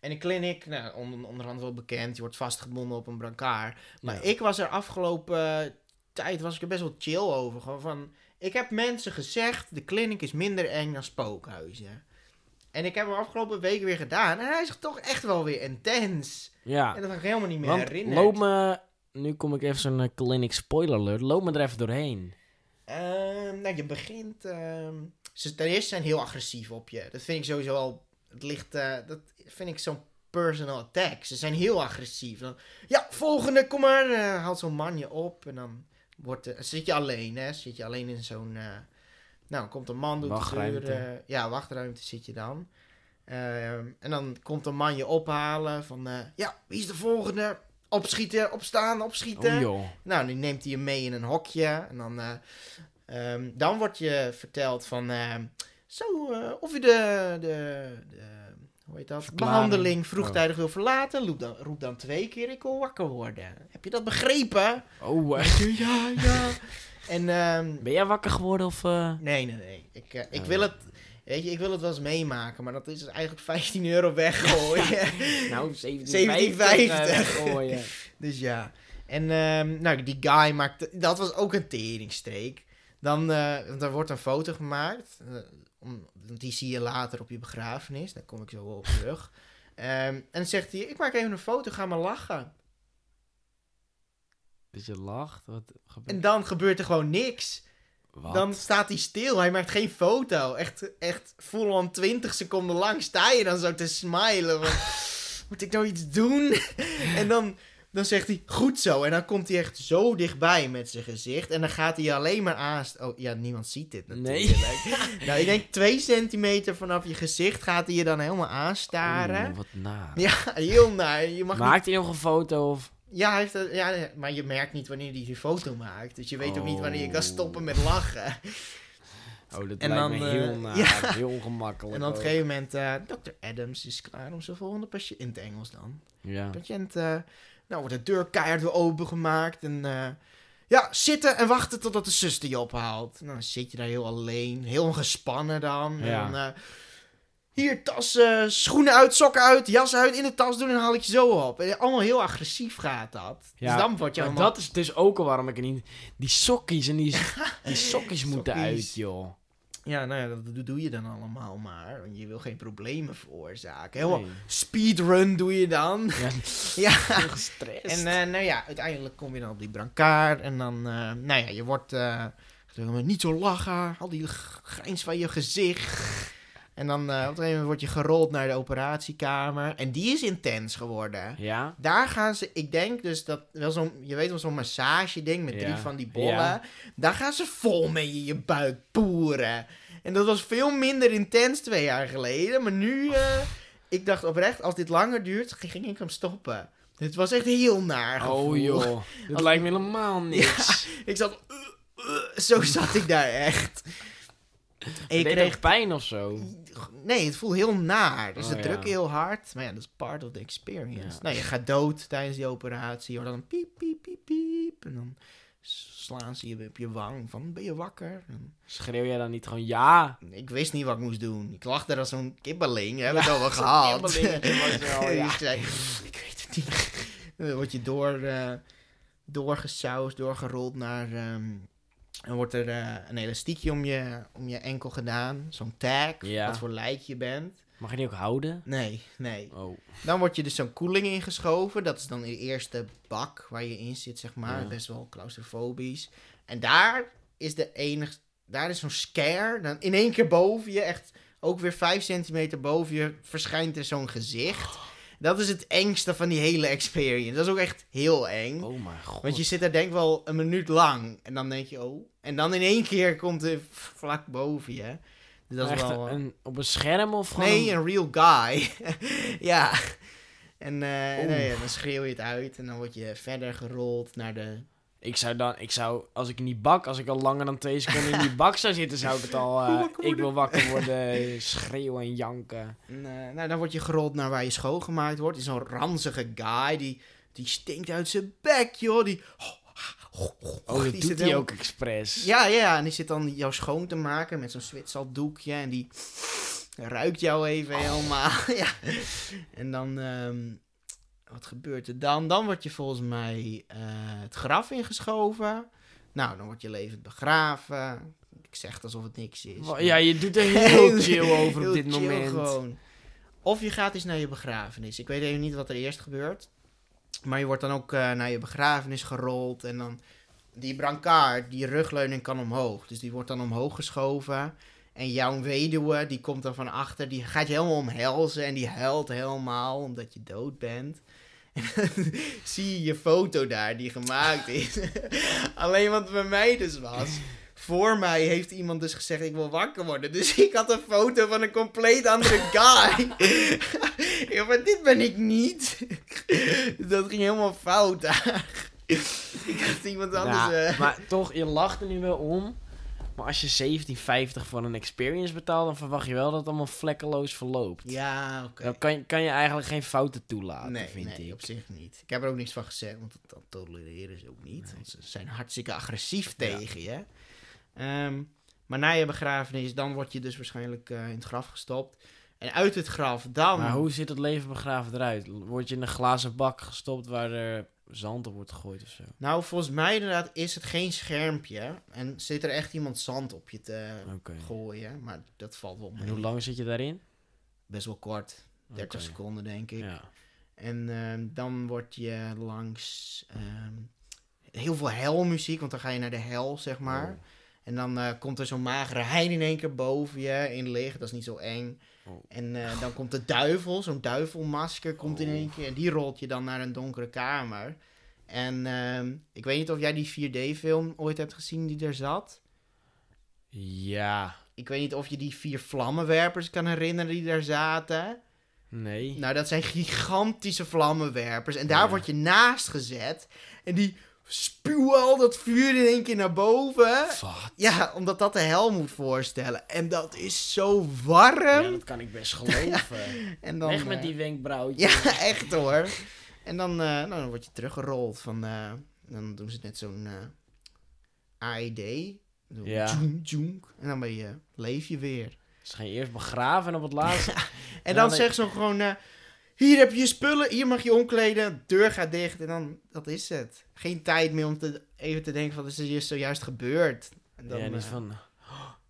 en de clinic, nou, onder, onderhand wel bekend. Je wordt vastgebonden op een brancard. Maar ja. ik was er afgelopen tijd was ik er best wel chill over. Gewoon van, ik heb mensen gezegd, de clinic is minder eng dan spookhuizen. En ik heb hem afgelopen week weer gedaan. En hij is toch echt wel weer intens. Ja. En dat had ik helemaal niet meer loop me... Nu kom ik even zo'n eh, clinic spoiler alert. Loop me er even doorheen. Ehm, nou, je begint... ehm, ze ten eerste zijn heel agressief op je. Dat vind ik sowieso al... Het ligt... eh, dat vind ik zo'n personal attack. Ze zijn heel agressief. Dan, ja, volgende, kom maar. eh, haalt zo'n man je op. En dan wordt, zit je alleen, hè. Zit je alleen in zo'n... nou, komt een man, doet de Wachtruimte. deur... eh, ja, wachtruimte zit je dan. Ehm, en dan komt een man je ophalen van... ja, wie is de volgende? Opschieten, opstaan, opschieten. Oh. Nou, nu neemt hij je mee in een hokje. En dan, ehm, dan wordt je verteld van... ehm, zo, eh, of je de, de, de hoe heet dat? Verklaring. behandeling vroegtijdig wil verlaten. Roep dan, roep dan twee keer, ik wil wakker worden. Heb je dat begrepen? Oh, eh, ja, ja. En, ehm, ben jij wakker geworden of... nee, nee, nee. Ik, ik Oh. wil het... Weet je, ik wil het wel eens meemaken, maar dat is dus eigenlijk 15 euro weggooien. Nou, 17,50. 17,50 gooien. Dus ja. En ehm, nou, die guy maakte... Dat was ook een teringstreek. Dan want er wordt een foto gemaakt. om, want die zie je later op je begrafenis. Daar kom ik zo wel op terug. Ehm, en dan zegt hij... Ik maak even een foto, ga maar lachen. Dus je lacht? Wat gebeurt En dan gebeurt er gewoon niks. Wat? Dan staat hij stil. Hij maakt geen foto. Echt, echt full-on 20 seconden lang sta je dan zo te smilen. Van, moet ik nou iets doen? en dan, dan zegt hij, goed zo. En dan komt hij echt zo dichtbij met zijn gezicht. En dan gaat hij je alleen maar aanst... Oh, ja, niemand ziet dit Nee. natuurlijk. nou, ik denk twee centimeter vanaf je gezicht gaat hij je dan helemaal aanstaren. Wat na. Ja, heel naar. Je mag niet- Maakt hij nog een foto of... Ja, hij heeft het- ja, maar je merkt niet wanneer hij die foto maakt. Dus je weet ook niet wanneer je kan Oh. stoppen met lachen. Oh, dat En lijkt dan, me eh, heel naar. ja. Heel ongemakkelijk En dan op een gegeven moment, eh Dr. Adams is klaar om zijn volgende patiënt, in het Engels dan. Ja. Patiënt, eh, nou wordt de deur keihard weer opengemaakt en ja, zitten en wachten totdat de zuster je ophaalt. Nou, dan zit je daar heel alleen, heel ongespannen dan. Ja. En hier, tas, eh, schoenen uit, sokken uit, jas uit, in de tas doen en haal ik je zo op. En allemaal heel agressief gaat dat. Ja, dus dan word je Maar allemaal... dat is dus ook al waarom ik er niet... Die sokkies en die, die sokkies moeten Sokkies. uit, joh. Ja, nou ja, dat doe- je dan allemaal maar. Want je wil geen problemen veroorzaken. Helemaal Nee. speedrun doe je dan. Ja, ja. En eh, nou ja, uiteindelijk kom je dan op die brancard. En dan, eh, nou ja, je wordt niet zo lachen. Al die grijns van je gezicht. En dan eh, op een gegeven moment word je gerold naar de operatiekamer. En die is intens geworden. ja? Daar gaan ze, ik denk dus dat, wel zo'n, je weet wel zo'n massage ding met drie van die bollen. Ja. Daar gaan ze vol mee in je buik poeren. En dat was veel minder intens twee jaar geleden. Maar nu, eh, ik dacht oprecht, als dit langer duurt, ging ik hem stoppen. Het was echt heel naar gevoel. Oh, joh. Dat Als- lijkt me helemaal niks. Ik zat, uh, zo zat ik daar echt. En Je kreeg pijn of zo? Nee, het voelt heel naar. Dus Oh, ja. drukken heel hard. Maar ja, dat is part of the experience. Ja. Nou, je gaat dood tijdens die operatie. Je hoort dan een piep, piep, piep, piep. En dan slaan ze je op je wang van, ben je wakker? En Schreeuw jij dan niet gewoon ja? ik wist niet wat ik moest doen. Ik lag daar als zo'n kibbeling. We hebben Ja, het al wel ja. ik zei, ik weet het niet. Dan word je door, eh doorgesausd, doorgerold naar... ehm dan wordt er eh, een elastiekje om je, om je enkel gedaan. Zo'n tag, Ja. wat voor lijk je bent. Mag je die ook houden? Nee, nee. Oh. Dan word je dus zo'n koeling ingeschoven. Dat is dan de eerste bak waar je in zit, zeg maar. Ja. Best wel claustrofobisch. En daar is de enige... Daar is zo'n scare. Dan in één keer boven je, echt ook weer vijf centimeter boven je, verschijnt er zo'n gezicht. Dat is het engste van die hele experience. Dat is ook echt heel eng. Oh mijn god. Want je zit daar denk ik wel een minuut lang. En dan denk je, oh. En dan in één keer komt er vlak boven je. Dus dat is wel... een, op een scherm of gewoon... Nee, een- real guy. ja. En eh, dan schreeuw je het uit en dan word je verder gerold naar de... Ik zou dan, ik zou, als ik in die bak, als ik al langer dan twee seconden in die bak zou zitten, zou ik het al, eh, ik wil wakker worden, schreeuwen en janken. En, eh, nou, dan word je gerold naar waar je schoongemaakt wordt. Die is zo'n ranzige guy, die, die stinkt uit zijn bek, joh. Die... Oh, dat die doet zit hij ook expres. Ja, ja, en die zit dan jou schoon te maken met zo'n zwitserdoekje en die ruikt jou even helemaal. ja. En dan, ehm, wat gebeurt er dan? Dan word je volgens mij eh, het graf ingeschoven. Nou, dan word je levend begraven. Ik zeg het alsof het niks is. Ja, je doet er heel chill over op dit moment. gewoon. Of je gaat eens naar je begrafenis. Ik weet even niet wat er eerst gebeurt. Maar je wordt dan ook eh, naar je begrafenis gerold. En dan die brancard, die rugleuning kan omhoog. Dus die wordt dan omhoog geschoven. En jouw weduwe, die komt dan van achter. Die gaat je helemaal omhelzen. En die huilt helemaal omdat je dood bent. En dan zie je je foto daar die gemaakt is. Alleen wat bij mij dus was. Voor mij heeft iemand dus gezegd: Ik wil wakker worden. Dus ik had een foto van een compleet andere guy. ja, maar dit ben ik niet. Dat ging helemaal fout daar. ik had iemand anders. Ja, eh, maar toch, je lacht er nu wel om. Maar als je 17,50 voor een experience betaalt, dan verwacht je wel dat het allemaal vlekkeloos verloopt. Ja, oké. Dan kan, je- kan je eigenlijk geen fouten toelaten, Nee, vind nee ik. op zich niet. Ik heb er ook niks van gezegd, want dat, tolereren ze ook niet. Nee. Want ze zijn hartstikke agressief Ja. tegen je. Ehm, maar na je begrafenis, dan word je dus waarschijnlijk eh, in het graf gestopt. En uit het graf, dan... Maar hoe ziet het leven begraven eruit? Word je in een glazen bak gestopt waar er zand op wordt gegooid of zo? Nou, volgens mij inderdaad is het geen schermpje. En zit er echt iemand zand op je te gooien. Maar dat valt wel En mee. hoe lang zit je daarin? Best wel kort. 30 Oké. seconden, denk ik. Ja. En ehm, dan word je langs ehm, heel veel helmuziek, want dan ga je naar de hel, zeg maar. Oh. En dan eh, komt er zo'n magere hein in één keer boven je in licht. Dat is niet zo eng. Oh. En eh, dan komt de duivel, zo'n duivelmasker komt in Oh. één keer. En die rolt je dan naar een donkere kamer. En ehm, ik weet niet of jij die 4D-film ooit hebt gezien die er zat. Ja. Ik weet niet of je die vier vlammenwerpers kan herinneren die daar zaten. Nee. Nou, dat zijn gigantische vlammenwerpers. En daar Ja. word je naast gezet. En die spuwen al dat vuur in één keer naar boven. Wat? Ja, omdat dat de hel moet voorstellen. En dat is zo warm. Ja, dat kan ik best geloven. en dan, Weg met eh, die wenkbrauwtjes. Ja, echt hoor. En dan, eh, nou, dan word je teruggerold van... eh, dan doen ze net zo'n AED. Zo Ja. tjoenk, tjoenk. En dan ben je, leef je weer. Ze gaan je eerst begraven en op het laatste... En Ja, dan nee. zegt ze gewoon... hier heb je je spullen, hier mag je omkleden, deur gaat dicht en dan, dat is het. Geen tijd meer om te, even te denken van, is er hier zojuist gebeurd? En dan, ja, niet eh, van...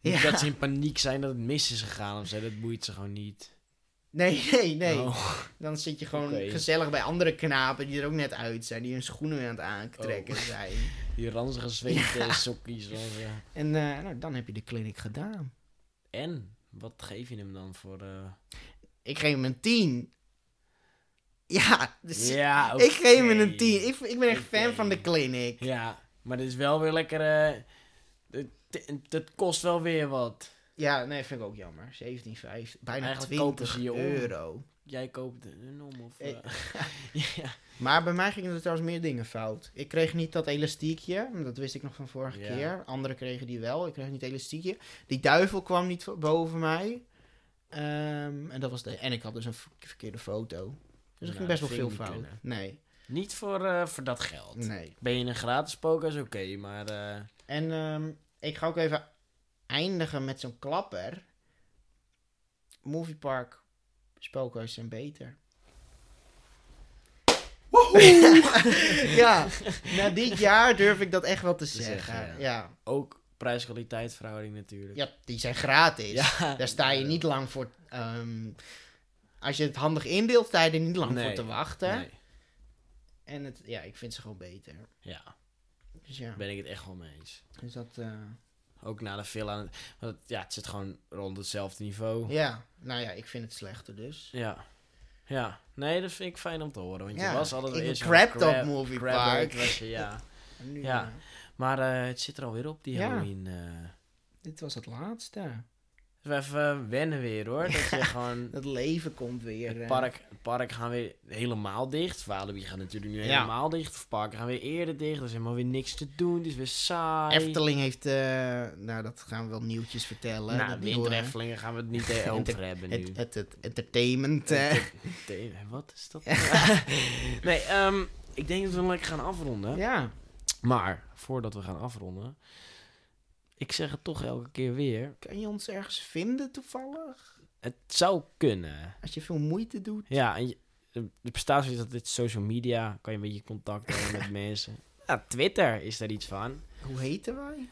Niet ja. dat ze in paniek zijn dat het mis is gegaan of zo. Dat boeit ze gewoon niet. Nee, nee, nee. Oh. Dan zit je gewoon gezellig bij andere knapen die er ook net uit zijn, die hun schoenen weer aan het aantrekken Oh. zijn. Die ranzige zweten of, ja. En eh, nou, dan heb je de clinic gedaan. En? Wat geef je hem dan voor... eh, Ik geef hem een 10. Ja, dus Ja, ik geef hem een 10. Ik, ik ben echt fan van de clinic. Ja, maar dit is wel weer lekker... eh, het, het- het kost wel weer wat. Ja, nee, vind ik ook jammer. 17,5. Bijna Eigenlijk kopen 20 ze je om. euro. Jij koopt een om of... Eh, ja. Maar bij mij gingen er trouwens meer dingen fout. Ik kreeg niet dat elastiekje. Dat wist ik nog van vorige Ja. keer. Anderen kregen die wel. Ik kreeg niet elastiekje. Die duivel kwam niet boven mij. Ehm, en, dat was de, en ik had dus een ver- verkeerde foto. Dus er Nou, ging best wel veel fout. kunnen. Nee, Niet voor, eh, voor dat geld. nee. Ben je een gratis poker is oké, maar... eh, En ehm, ik ga ook even eindigen met zo'n klapper. Moviepark spookhuis zijn beter. ja, na dit jaar durf ik dat echt wel te zeggen, zeggen. ja. ja. ook prijs-kwaliteit verhouding natuurlijk. Ja, die zijn gratis. Ja. Daar sta je niet lang voor. ehm, als je het handig indeelt, sta je er niet lang Nee. voor te wachten. Nee. En het, ja, ik vind ze gewoon beter. Ja, Dus ja, ben ik het echt wel mee eens. dus dat, eh, Ook na de villa. Want het, ja, het zit gewoon rond hetzelfde niveau. ja, nou ja, ik vind het slechter dus. Ja. Ja. Nee, dat vind ik fijn om te horen. Want Ja, je was altijd eerst crap top movie crab park. head was je, ja. Nu, Ja. eh, Maar eh, het zit er alweer op, die Ja. Halloween. dit was het laatste. Dus even wennen weer hoor. Dat je gewoon... Het leven komt weer. Het eh. park, het park gaan weer helemaal dicht. Walibi gaat natuurlijk nu Ja. helemaal dicht. Of parken gaan weer eerder dicht. Er is helemaal weer niks te doen. Het is weer saai. Efteling heeft, eh, nou dat gaan we wel nieuwtjes vertellen. Nou, Eftelingen gaan we het niet eh, over hebben nu. het, het, het entertainment. eh. Wat is dat? nee, ehm, ik denk dat we lekker gaan afronden. ja, Maar, voordat we gaan afronden... Ik zeg het toch elke keer weer. kan je ons ergens vinden toevallig? Het zou kunnen. Als je veel moeite doet. Ja, en je, er bestaat zoiets dat dit social media... kan je een beetje contact hebben met mensen. Ja, Twitter is daar iets van. Hoe heten wij?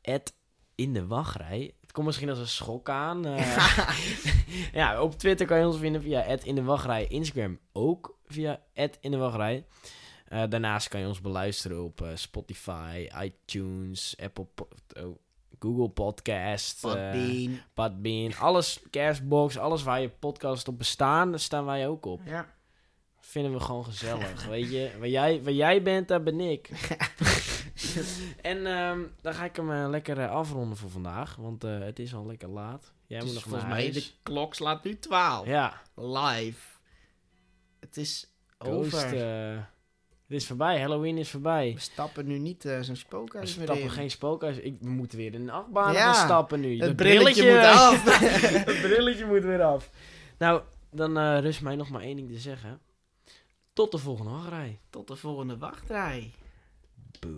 Het in de wachtrij. Het komt misschien als een schok aan. eh. ja, op Twitter kan je ons vinden via in de wachtrij. Instagram ook via in de wachtrij. Eh, daarnaast kan je ons beluisteren op eh, Spotify, iTunes, Apple, Po- oh, Google Podcast, eh, Podbean. Podbean, alles, Castbox, alles waar je podcast op bestaan, daar staan wij ook op. Ja. Vinden we gewoon gezellig, weet je. Waar jij, waar jij bent, daar ben ik. en ehm, dan ga ik hem lekker afronden voor vandaag, want het is al lekker laat. Jij moet nog volgens mij, de klok slaat nu 12. Ja, Live. Het is over. Het is voorbij, Halloween is voorbij. We stappen nu niet eh, zo'n We spookhuis meer stappen in. geen spookhuis. Ik, we moeten weer in een achtbaan Ja, stappen nu. Het brilletje moet af. het brilletje moet weer af. Nou, dan eh, rust mij nog maar één ding te zeggen. Tot de volgende wachtrij. Tot de volgende wachtrij.